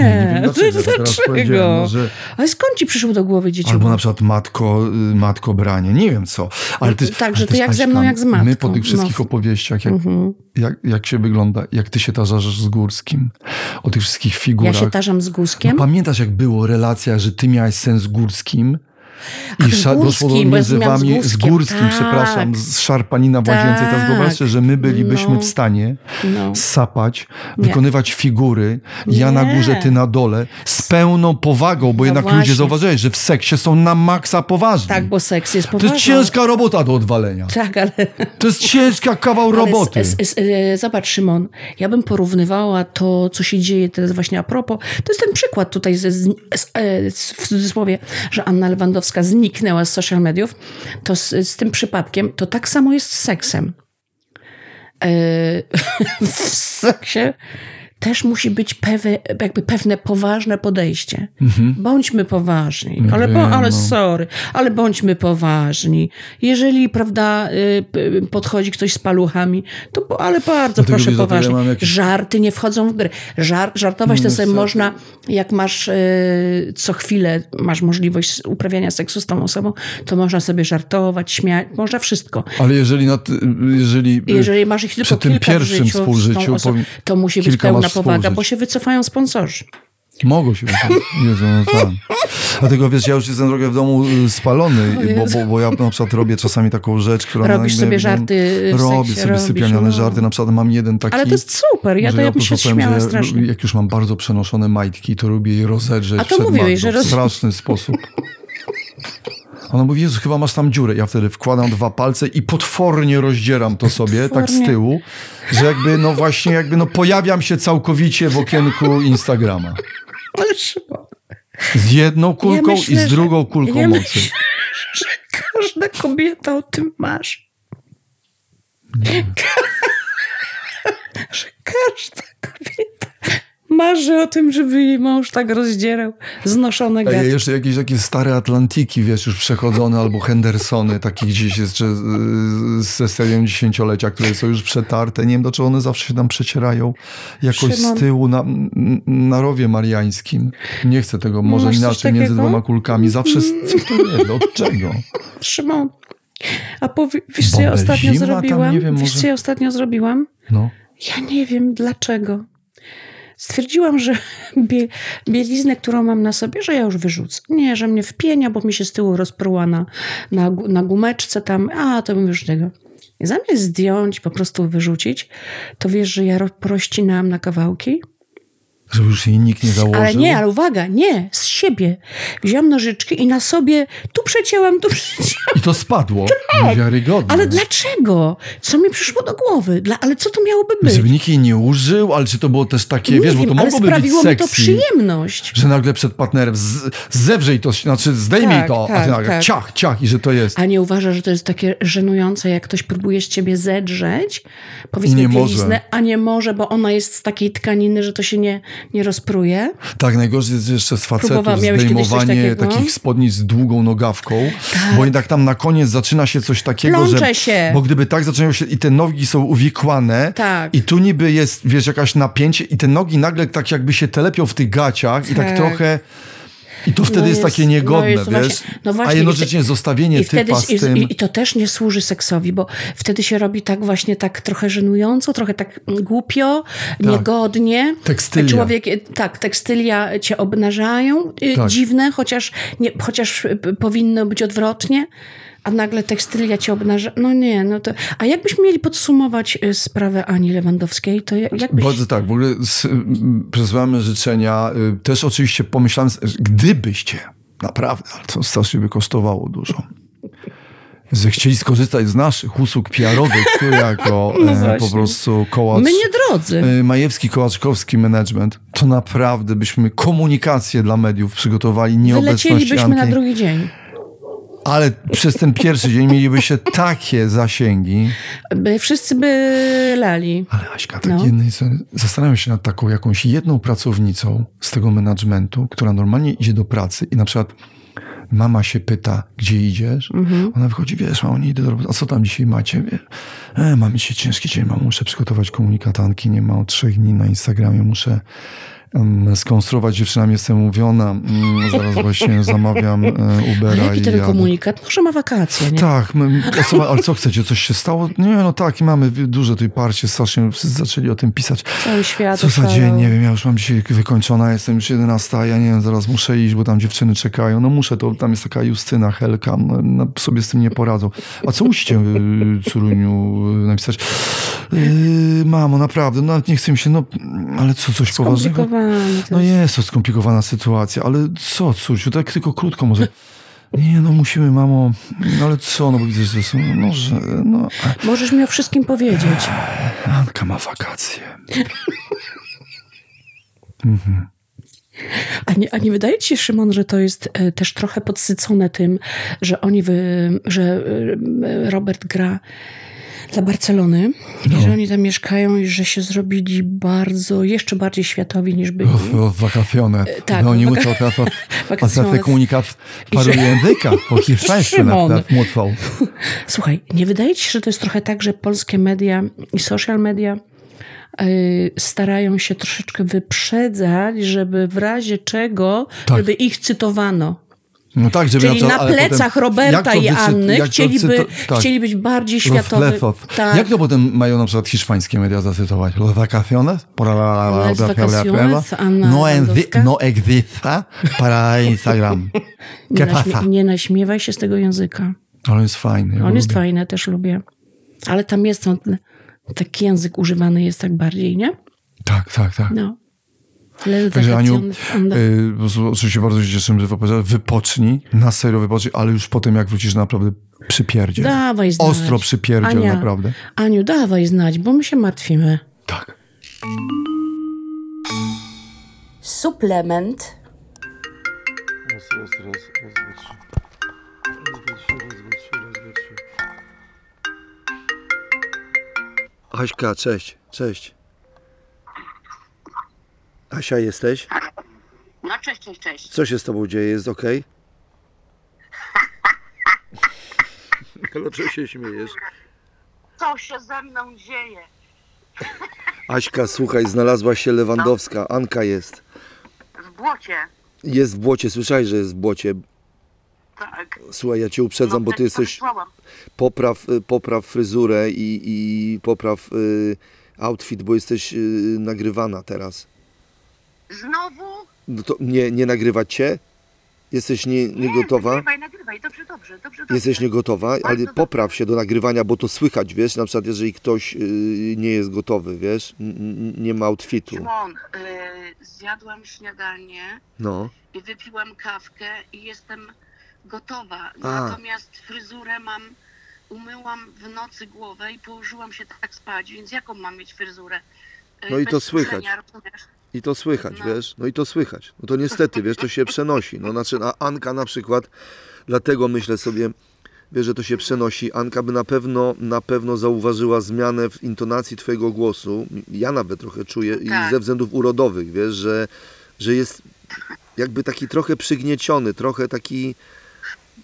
Nie, nie dlaczego, ja powiedziałem, dlaczego? no, że- Ale skąd ci przyszło do głowy dzieci? Albo na przykład matko, y, matko branie, nie wiem co. Ale ty, Tak, że to jak ze mną, jak z My matką. po tych wszystkich No. opowieściach, jak, Mhm. jak, jak się wygląda, jak ty się tarzasz z Górskim, o tych wszystkich Ja figurach. się tarzam z no, Guskiem. pamiętasz, jak było relacja, że ty miałeś sen z Górskim? I z doszło do między wami z Górskim, tak. przepraszam, z szarpanina w łazience. Teraz Tak. że my bylibyśmy No. w stanie No. sapać, Nie. wykonywać figury, ja na Nie. górze, ty na dole, z pełną powagą, bo No jednak ludzie właśnie. zauważyli, że w seksie są na maksa poważni. Tak, bo seks jest To poważny. jest ciężka robota do odwalenia. Tak, ale... To jest ciężka kawał ale roboty. s- s- e, zobacz, Szymon, ja bym porównywała to, co się dzieje teraz właśnie a propos. To jest ten przykład tutaj ze, z, z, e, z- w cudzysłowie, że Anna Lewandowska zniknęła z social mediów. To z, z tym przypadkiem to tak samo jest z seksem. E, (laughs) w seksie też musi być pewe, jakby pewne poważne podejście. Bądźmy poważni. Ale, bo, ale no. sorry, ale bądźmy poważni. Jeżeli, prawda, y, p- podchodzi ktoś z paluchami, to ale bardzo Dlatego proszę ja poważnie. mam jakieś- Żarty nie wchodzą w grę. Żar, żartować to sobie można, jak masz y, co chwilę, masz możliwość uprawiania seksu z tą osobą, to można sobie żartować, śmiać, można wszystko. Ale jeżeli, na, ty- jeżeli, Jeżeli masz ich tylko przy tym kilka pierwszym życiu, współżyciu osobą, to musi być kilka pełna powaga, bo się wycofają sponsorzy. Mogą się. Jezu, no tak. Dlatego wiesz, ja już jestem trochę w domu y, spalony, bo, bo, bo ja na przykład robię czasami taką rzecz, która... Robisz jakby- sobie żarty w Robię sobie robisz, sypialniane no. żarty. Na przykład mam jeden taki... Ale to jest super, ja to ja bym się powiem, śmiała strasznie. Jak już mam bardzo przenoszone majtki, to lubię je rozedrzeć A to przed mówiłeś, że roz- w straszny sposób. (laughs) Ona mówi, Jezu, chyba masz tam dziurę. Ja wtedy wkładam dwa palce i potwornie rozdzieram to sobie, tak z Potwornie. tyłu, że jakby, no właśnie, jakby, no pojawiam się całkowicie w okienku Instagrama. Z jedną kulką myślę, i z drugą kulką ja mocy. myślę, że każda kobieta o tym marzy. (laughs) że każda kobieta marzy o tym, żeby jej mąż tak rozdzierał znoszone Ej, gaty. jeszcze jakieś takie stare Atlantiki, wiesz, już przechodzone, albo Hendersony, takie gdzieś jeszcze ze serią dziesięciolecia, które są już przetarte. Nie wiem, dlaczego one zawsze się tam przecierają jakoś Szymon. z tyłu na, na rowie mariańskim. Nie chcę tego, może Masz inaczej, między dwoma kulkami. Zawsze, z- co to jest, od czego? Szymon, a powie, wiesz co ja ostatnio tam, zrobiłam? nie wiem, wiesz może- co ja ostatnio zrobiłam? No. Ja nie wiem dlaczego. Stwierdziłam, że (laughs) bie, bieliznę, którą mam na sobie, że ja już wyrzucę. Nie, że mnie wpienia, bo mi się z tyłu rozpruła na, na, na gumeczce tam. A, to bym już tego. I zamiast zdjąć, po prostu wyrzucić, to wiesz, że ja ro- porozcinałam na kawałki. Żeby już jej nikt nie założył. Ale nie, ale uwaga, nie, z siebie. Wziąłam nożyczki i na sobie tu przecięłam, tu przecięłam. I to spadło. Niewiarygodne. Tak. Ale dlaczego? Co mi przyszło do głowy? Dla, ale co to miałoby być? Żeby nikt jej nie użył, ale czy to było też takie, nie wiesz, bo wiem, to ale mogłoby być sprawiło mi to przyjemność. Że nagle przed partnerem z, zewrzyj to, znaczy zdejmij Tak, to, a tak, ty nagle tak. ciach, ciach i że to jest. A nie uważa, że to jest takie żenujące, jak ktoś próbuje z ciebie zedrzeć, powiedzmy Nie może. bieliznę, a nie może, bo ona jest z takiej tkaniny, że to się nie, nie rozpruje. Tak, najgorzej jest jeszcze z facetów zdejmowanie? Tak. takich spodnic z długą nogawką, bo jednak tam na koniec zaczyna się coś takiego, Plącze że... się. Bo gdyby tak zaczynają się i te nogi są uwikłane Tak. i tu niby jest, wiesz, jakaś napięcie i te nogi nagle tak jakby się telepią w tych gaciach i tak Tak. trochę... I to wtedy No jest, jest- takie niegodne, no jest wiesz? właśnie- no właśnie, A i jednocześnie zostawienie I wtedy, typa z i, tym... i, I to też nie służy seksowi, bo wtedy się robi tak właśnie tak trochę żenująco, trochę tak głupio, niegodnie. Tekstylia. Człowiek, tak, tekstylia cię obnażają, y, Tak. dziwne, chociaż, nie, chociaż y, powinno być odwrotnie. A nagle tekstylia cię obnaża. No nie, no to. A jakbyśmy mieli podsumować y, sprawę Ani Lewandowskiej, to ja- jakbyś. Bardzo tak, w ogóle przesyłamy życzenia. Y, Też oczywiście pomyślałem, gdybyście, naprawdę, ale to strasznie by kosztowało dużo, że chcieli skorzystać z naszych usług PR-owych, jako (laughs) No e, po właśnie. prostu kołacz... My nie drodzy. e, Majewski, Kołaczkowski Management, to naprawdę byśmy komunikację dla mediów przygotowali, nieobecność Wylecielibyśmy na Anki, drugi dzień. Ale przez ten pierwszy dzień mielibyście takie zasięgi. By, wszyscy by lali. Ale Aśka, tak No. jednej, zastanawiam się nad taką jakąś jedną pracownicą z tego managementu, która normalnie idzie do pracy i na przykład mama się pyta, gdzie idziesz, ona wychodzi, wiesz, mamo, nie idę do roboty, a co tam dzisiaj macie? E, mam dzisiaj ciężki dzień, mamo, muszę przygotować komunikatanki, nie ma od trzech dni na Instagramie, muszę skonstruować z dziewczynami, jestem umówiona, mm, zaraz właśnie (laughs) zamawiam e, Ubera jaki i ten jadę. komunikat? Może ma wakacje, nie? Tak, my, a co, ale co chcecie? Coś się stało? Nie, no tak, i mamy duże tutaj parcie, strasznie wszyscy zaczęli o tym pisać. Cały świat Co za dzień, nie wiem, ja już mam dzisiaj wykończona, jestem już 11, ja nie wiem, zaraz muszę iść, bo tam dziewczyny czekają. No muszę, to tam jest taka Justyna, Helka, no, no, sobie z tym nie poradzą. A co musicie, y, córuniu, y, napisać? Yy, mamo, naprawdę, no nawet nie chcę mi się, no, ale co, coś poważnego? No jest. to skomplikowana sytuacja, ale co, córciu, tak tylko krótko może... Nie, no musimy, mamo, no ale co, no bo widzę, że są, no, że, no, Możesz mi o wszystkim powiedzieć. Anka ma wakacje. (laughs) A nie, a nie wydaje ci się, Szymon, że to jest e, też trochę podsycone tym, że oni, wy, że e, Robert gra dla Barcelony No. i że oni tam mieszkają i że się zrobili bardzo, jeszcze bardziej światowi niż byli. W, w wakacjone. tak, No oni w muszą teraz (laughs) Wakacjones. komunikat paru że- językach, po (laughs) hiszpańsku na przykład (laughs) mówią. Słuchaj, nie wydaje ci się, że to jest trochę tak, że polskie media i social media y, starają się troszeczkę wyprzedzać, żeby w razie czego, Tak. żeby ich cytowano. No tak, Czyli to- na ale plecach potem- Roberta to i Anny to chcieliby, cyto- tak. chcieli być bardziej. Lefos. Tak. Jak to potem mają na przykład hiszpańskie media zacytować? Los vacaciones? Por la- Las vacaciones, Anna No, Lewandowska. no exista para Instagram. nie, nie naśmiewaj się z tego języka. Ale on jest fajny. ja On jest lubię. fajny, też lubię. Ale tam jest on, taki język używany jest tak bardziej, nie? Tak, tak, tak. No. Także Aniu, vacaciones, anda. y, oczywiście bardzo się cieszę, że wypocznij, na serio wypocznij, ale już potem jak wrócisz naprawdę przypierdziel. Dawaj znać. Ostro przypierdziel, Ania, naprawdę. Aniu, dawaj znać, bo my się martwimy. Tak. Suplement. Raz, raz, raz, raz, dwa, trzy. Raz, dwa, trzy, raz, dwa, trzy, raz, dwa, trzy. Aśka, cześć, cześć. Asia, jesteś? No cześć, cześć, cześć. Co się z tobą dzieje? Jest ok? Dlaczego (laughs) się śmiejesz? Co się ze mną dzieje? Aśka, słuchaj, znalazła się Lewandowska. Anka jest. W błocie. Jest w błocie, słyszałeś, że jest w błocie. Tak. Słuchaj, ja cię uprzedzam, bo ty tak jesteś... Popraw, y, popraw fryzurę i, i popraw y, outfit, bo jesteś y, nagrywana teraz. Znowu? No to nie, nie nagrywać cię? Jesteś nie, nie gotowa? Nagrywaj, nagrywaj. Dobrze, dobrze, dobrze. dobrze. Jesteś niegotowa, ale Bardzo popraw dobrze. się do nagrywania, bo to słychać, wiesz, na przykład jeżeli ktoś y, nie jest gotowy, wiesz, n- n- nie ma outfitu. Szymon, y, zjadłam śniadanie No, i wypiłam kawkę i jestem gotowa. Natomiast fryzurę mam, umyłam w nocy głowę i położyłam się tak spać, więc jaką mam mieć fryzurę? Y, No i bez to słychać. rozumiesz? I to słychać, No. wiesz, no i to słychać. No to niestety, wiesz, to się przenosi. No znaczy, a Anka na przykład, dlatego myślę sobie, wiesz, że to się przenosi. Anka by na pewno, na pewno zauważyła zmianę w intonacji twojego głosu. Ja nawet trochę czuję i Tak. ze względów urodowych, wiesz, że, że jest jakby taki trochę przygnieciony, trochę taki,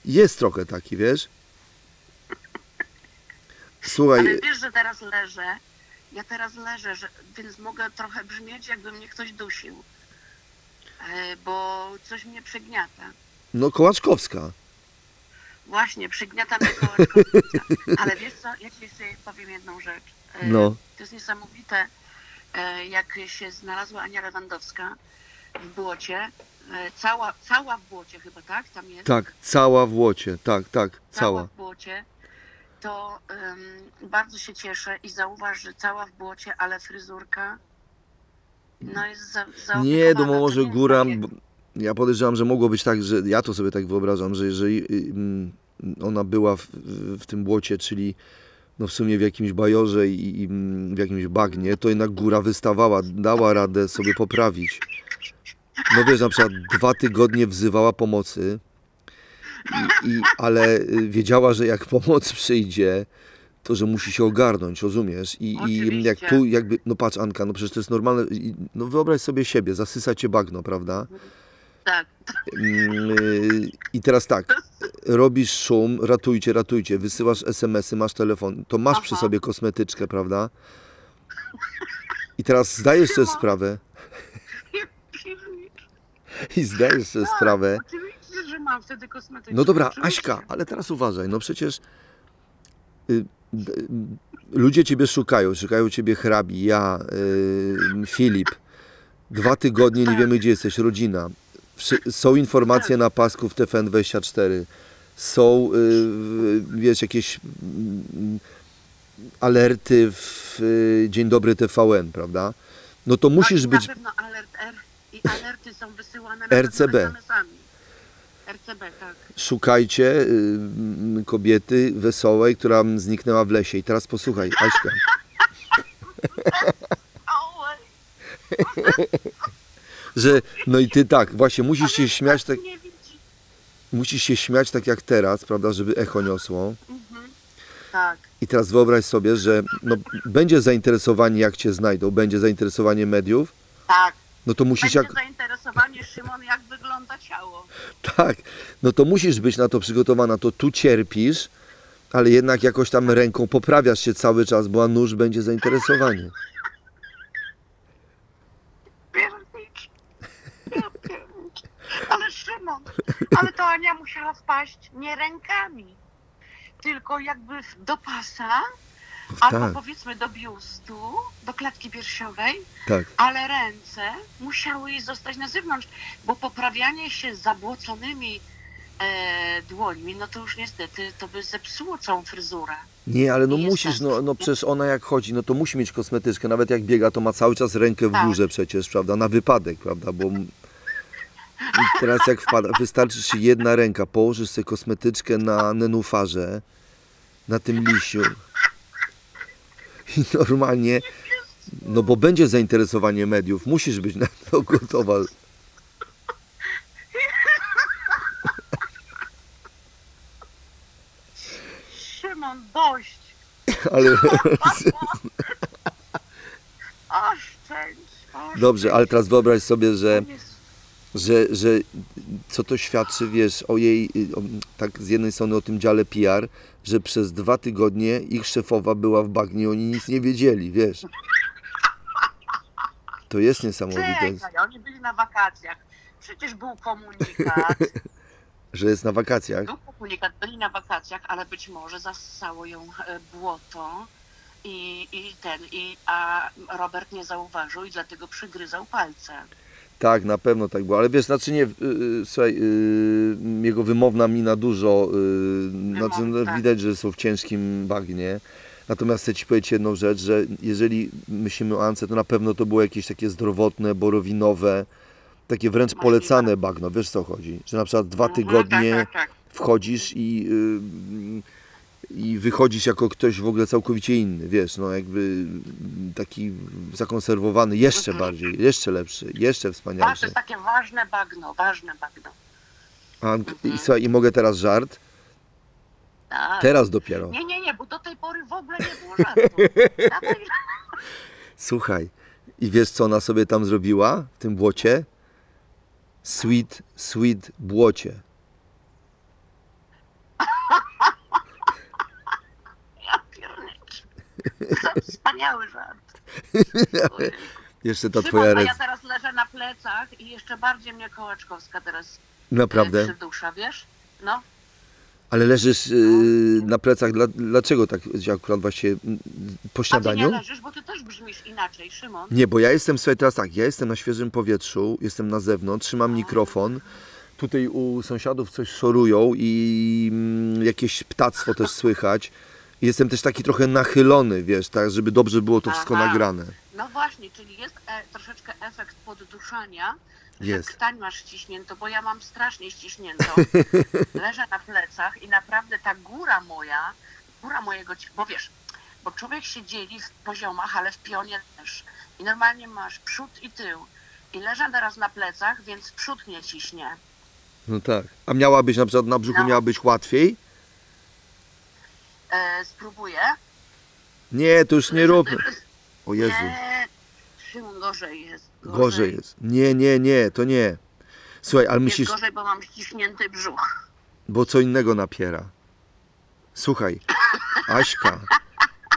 jest trochę taki, wiesz. Słuchaj, Ale wiesz, że teraz leżę. Ja teraz leżę, że, więc mogę trochę brzmieć, jakby mnie ktoś dusił. E, Bo coś mnie przygniata. no Kołaczkowska. Właśnie, przygniata mnie (laughs) kołaczkownica. Ale wiesz co, ja ci jeszcze powiem jedną rzecz. E, No. To jest niesamowite, e, jak się znalazła Ania Lewandowska w błocie. Cała, cała w błocie chyba, tak? Tam jest? Tak, cała w łocie, tak, tak, cała. w błocie, to em, bardzo się cieszę i zauważ, że cała w błocie, ale fryzurka no jest za. Nie, To może góra. takie- Ja podejrzewam, że mogło być tak, że ja to sobie tak wyobrażam, że jeżeli y, mm, ona była w, w, w tym błocie, czyli no w sumie w jakimś bajorze i, i mm, w jakimś bagnie, to jednak góra wystawała, dała radę sobie poprawić. No wiesz, na przykład dwa tygodnie wzywała pomocy, i, i, ale y, wiedziała, że jak pomoc przyjdzie, to że musi się ogarnąć, rozumiesz? I, i jak tu jakby, no patrz Anka, no przecież to jest normalne, i- no wyobraź sobie siebie, zasysa cię bagno, prawda? Tak. Mm, y, I teraz tak, robisz szum, ratujcie, ratujcie, wysyłasz SMS-y, masz telefon, to masz przy Aha. sobie kosmetyczkę, prawda? I teraz zdajesz sobie sprawę, (laughs) i zdajesz sobie sprawę, Oczywiście, że mam wtedy kosmetyczkę. no dobra, oczywiście. Aśka, ale teraz uważaj, no przecież y, d- ludzie ciebie szukają, szukają ciebie hrabi, ja, y, Filip. Dwa tygodnie nie wiemy, gdzie jesteś, rodzina. Wszy- Są informacje na pasku w TFN24. Są, y, wiesz, jakieś mm, alerty w y, Dzień Dobry TVN, prawda? No to musisz tak, być... Na pewno alert R i alerty są wysyłane na RCB. pewno. RCB, tak. Szukajcie y, kobiety wesołej, która zniknęła w lesie. I teraz posłuchaj, Aśka. (laughs) Że no i ty tak, właśnie musisz się śmiać tak, musisz się śmiać tak jak teraz, prawda, żeby echo niosło. Mhm. Tak. I teraz wyobraź sobie, że no, będzie zainteresowanie jak cię znajdą, będzie zainteresowanie mediów, Tak. no to musisz Będzie jak zainteresowanie, Szymon, jak wygląda ciało. tak, no to musisz być na to przygotowana, to tu cierpisz, ale jednak jakoś tam ręką poprawiasz się cały czas, bo a nóż będzie zainteresowanie. Piernicz. Ja piernicz. Ale Szymon, ale to Ania musiała wpaść nie rękami, tylko jakby do pasa, albo Tak. powiedzmy do biustu, do klatki piersiowej, Tak. ale ręce musiały jej zostać na zewnątrz, bo poprawianie się zabłoconymi e, dłońmi, no to już niestety to by zepsuło całą fryzurę. Nie, ale no musisz, no, no przecież ona jak chodzi, no to musi mieć kosmetyczkę, nawet jak biega, to ma cały czas rękę w Tak. górze przecież, prawda, na wypadek, prawda, bo i teraz jak wpada, wystarczy ci jedna ręka, położysz sobie kosmetyczkę na nenufarze, na tym lisiu i (laughs) normalnie, no bo będzie zainteresowanie mediów, musisz być na to gotowa. Szymon, dość! Ale (laughs) Oszczędź! dobrze, ale teraz wyobraź sobie, że że, że co to świadczy, wiesz, o jej, y, o, tak z jednej strony o tym dziale PR, że przez dwa tygodnie ich szefowa była w bagnie, oni nic nie wiedzieli, wiesz. To jest niesamowite, Czekaj, oni byli na wakacjach. Przecież był komunikat. (laughs) że jest na wakacjach. Był komunikat, byli na wakacjach, ale być może zassało ją e, błoto. I, i ten, i, a Robert nie zauważył i dlatego przygryzał palce. Tak, na pewno tak było, ale wiesz, znaczy nie, y, y, słuchaj, y, jego wymowna mina dużo, y, znaczy no, tak. widać, że są w ciężkim bagnie. Natomiast chcę Ci powiedzieć jedną rzecz, że jeżeli myślimy o Ance, to na pewno to było jakieś takie zdrowotne, borowinowe, takie wręcz polecane bagno, wiesz co chodzi? Że na przykład dwa No, tygodnie tak, tak, tak. wchodzisz i, y, i wychodzisz jako ktoś w ogóle całkowicie inny, wiesz, no jakby taki zakonserwowany, jeszcze Mhm. bardziej, jeszcze lepszy, jeszcze Wa- To wspanialszy. jest takie ważne bagno, ważne bagno. Ank, i, słuchaj, I mogę teraz żart? Tak. Teraz dopiero. Nie, nie, nie, bo do tej pory w ogóle nie było żartu. (laughs) Słuchaj, i wiesz co ona sobie tam zrobiła w tym błocie? Sweet, sweet błocie. ja piernicz. To Wspaniały żart. Jeszcze ta Szymon, twoja a ja teraz leżę na plecach i jeszcze bardziej mnie Kołaczkowska teraz e, Naprawdę. przydusza, wiesz? No, Ale leżysz yy, na plecach, dla, dlaczego tak akurat właśnie mm, po a ty nie śniadaniu? leżysz, bo ty też brzmisz inaczej, Szymon. Nie, bo ja jestem, słuchaj, teraz tak, ja jestem na świeżym powietrzu, jestem na zewnątrz, trzymam mikrofon. Tutaj u sąsiadów coś szorują i mm, jakieś ptactwo też słychać. Jestem też taki trochę nachylony, wiesz, tak, żeby dobrze było to wszystko Aha. nagrane. No właśnie, czyli jest e, troszeczkę efekt podduszania, Jest. że krtań masz ściśnięto, bo ja mam strasznie ściśnięto. (laughs) Leżę na plecach i naprawdę ta góra moja, góra mojego, ci- bo wiesz, bo człowiek się dzieli w poziomach, ale w pionie też. I normalnie masz przód i tył. I leżę teraz na plecach, więc przód mnie ciśnie. No tak. A miałabyś na przykład na brzuchu No. miałabyś łatwiej? E, spróbuję. Nie, to już nie róbmy. O Jezu, Nie, Szymon, gorzej jest. gorzej jest. Nie, nie, nie, to nie. Słuchaj, ale Jest myślisz, gorzej, bo mam ściśnięty brzuch. bo co innego napiera. Słuchaj, Aśka,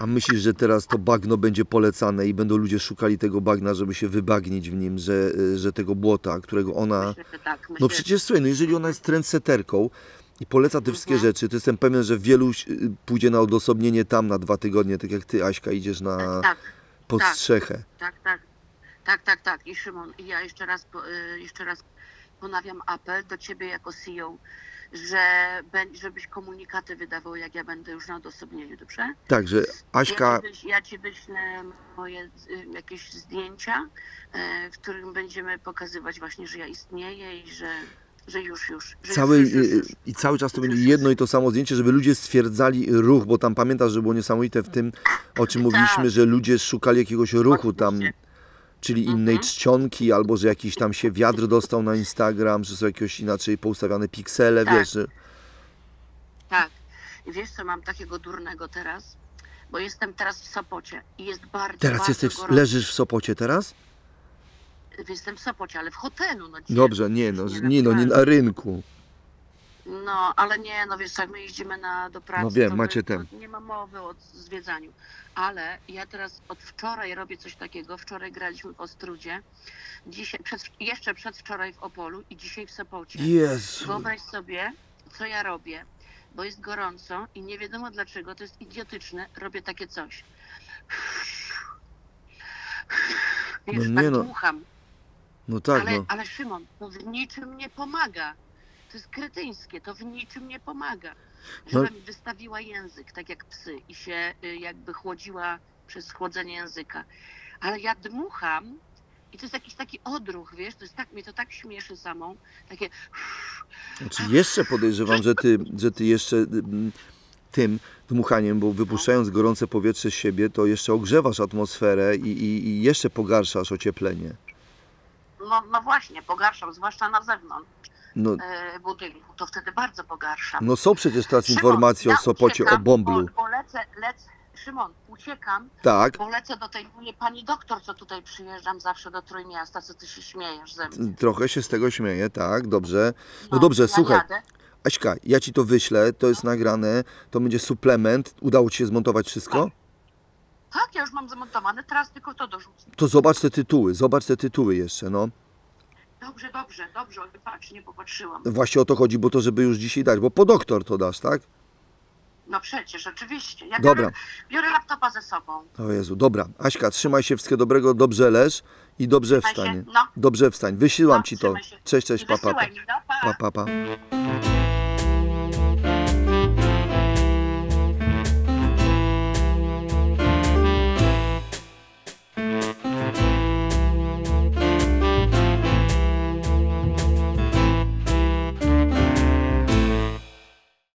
a myślisz, że teraz to bagno będzie polecane i będą ludzie szukali tego bagna, żeby się wybagnić w nim, że, y, że tego błota, którego ona... Myślę, że tak. Myślę, No przecież słuchaj, no jeżeli ona jest trendseterką i poleca te wszystkie Mhm. rzeczy, to jestem pewien, że wielu pójdzie na odosobnienie tam na dwa tygodnie, tak jak ty, Aśka, idziesz na Tak, pod tak. strzechę. tak, tak. Tak, tak, tak. I Szymon, i ja jeszcze raz, y, jeszcze raz ponawiam apel do ciebie jako CEO, że żebyś komunikaty wydawał, jak ja będę już na odosobnieniu, dobrze? Także Aśka, Ja ci, wyś, ja ci wyślę moje y, jakieś zdjęcia, y, w którym będziemy pokazywać właśnie, że ja istnieję i że, że już, już. Że cały, już, już, już, i cały czas to będzie jedno i to samo zdjęcie, żeby ludzie stwierdzali ruch, bo tam pamiętasz, że było niesamowite w tym, o czym mówiliśmy, Tak. że ludzie szukali jakiegoś ruchu tam, czyli innej Mhm. czcionki, albo że jakiś tam się wiatr dostał na Instagram, że są jakieś inaczej poustawiane piksele, Tak. wiesz, że... Tak. I wiesz co, mam takiego durnego teraz? Bo jestem teraz w Sopocie i jest bardzo, Teraz bardzo jesteś, gorąco. leżysz w Sopocie teraz? Jestem w Sopocie, ale w hotelu. No, Dobrze, nie no, nie nie no, nie na rynku. No, ale nie, no wiesz, jak my jeździmy na, do pracy, No wiem, to macie my, ten. to nie ma mowy o zwiedzaniu. Ale ja teraz od wczoraj robię coś takiego. Wczoraj graliśmy w Ostrudzie, dzisiaj, przed, jeszcze przedwczoraj w Opolu i dzisiaj w Sopocie. Jezu. Wyobraź sobie, co ja robię, bo jest gorąco i nie wiadomo dlaczego, to jest idiotyczne, robię takie coś. Wiesz, No nie tak no, dmucham. No tak, ale, no. ale Szymon, to w niczym nie pomaga. To jest kretyńskie, to w niczym nie pomaga. No. Żeby mi wystawiła język, tak jak psy, i się y, jakby chłodziła przez chłodzenie języka. Ale ja dmucham i to jest jakiś taki odruch, wiesz, to jest tak, mnie to tak śmieszy samą, takie Znaczy jeszcze podejrzewam, że ty, że ty jeszcze mm, tym dmuchaniem, bo wypuszczając gorące powietrze z siebie, to jeszcze ogrzewasz atmosferę i, i, i jeszcze pogarszasz ocieplenie. No, no właśnie, pogarszam, zwłaszcza na zewnątrz No, e, budynku, to wtedy bardzo pogarszam. no są przecież teraz Szymon, informacje o ja Sopocie, o uciekam, Bomblu. Bo, bo lecę, lecę, Szymon, uciekam, Tak, bo lecę do tej pani doktor, co tutaj przyjeżdżam zawsze do Trójmiasta, co ty się śmiejesz ze mnie. trochę się z tego śmieję, tak, dobrze. No No, dobrze, ja słuchaj, jadę. Aśka, ja ci to wyślę, to jest nagrane, to będzie suplement. Udało ci się zmontować wszystko? Tak, ja już mam zamontowane, teraz tylko to dorzucę. To zobacz te tytuły, zobacz te tytuły jeszcze, no. Dobrze, dobrze, dobrze, patrz, nie popatrzyłam. Właśnie o to chodzi, bo to żeby już dzisiaj dać, bo po doktor to dasz, tak? No przecież, oczywiście. Ja Dobra. Biorę, biorę laptopa ze sobą. O Jezu, dobra. Aśka, trzymaj się, wszystkiego dobrego, dobrze leż i dobrze Trzymaj się, wstań. no. Dobrze wstań. Wysyłam No, ci to. trzymaj się. Cześć, cześć, I pa, pa, pa. wysyłaj mi, no, pa. pa, pa, pa.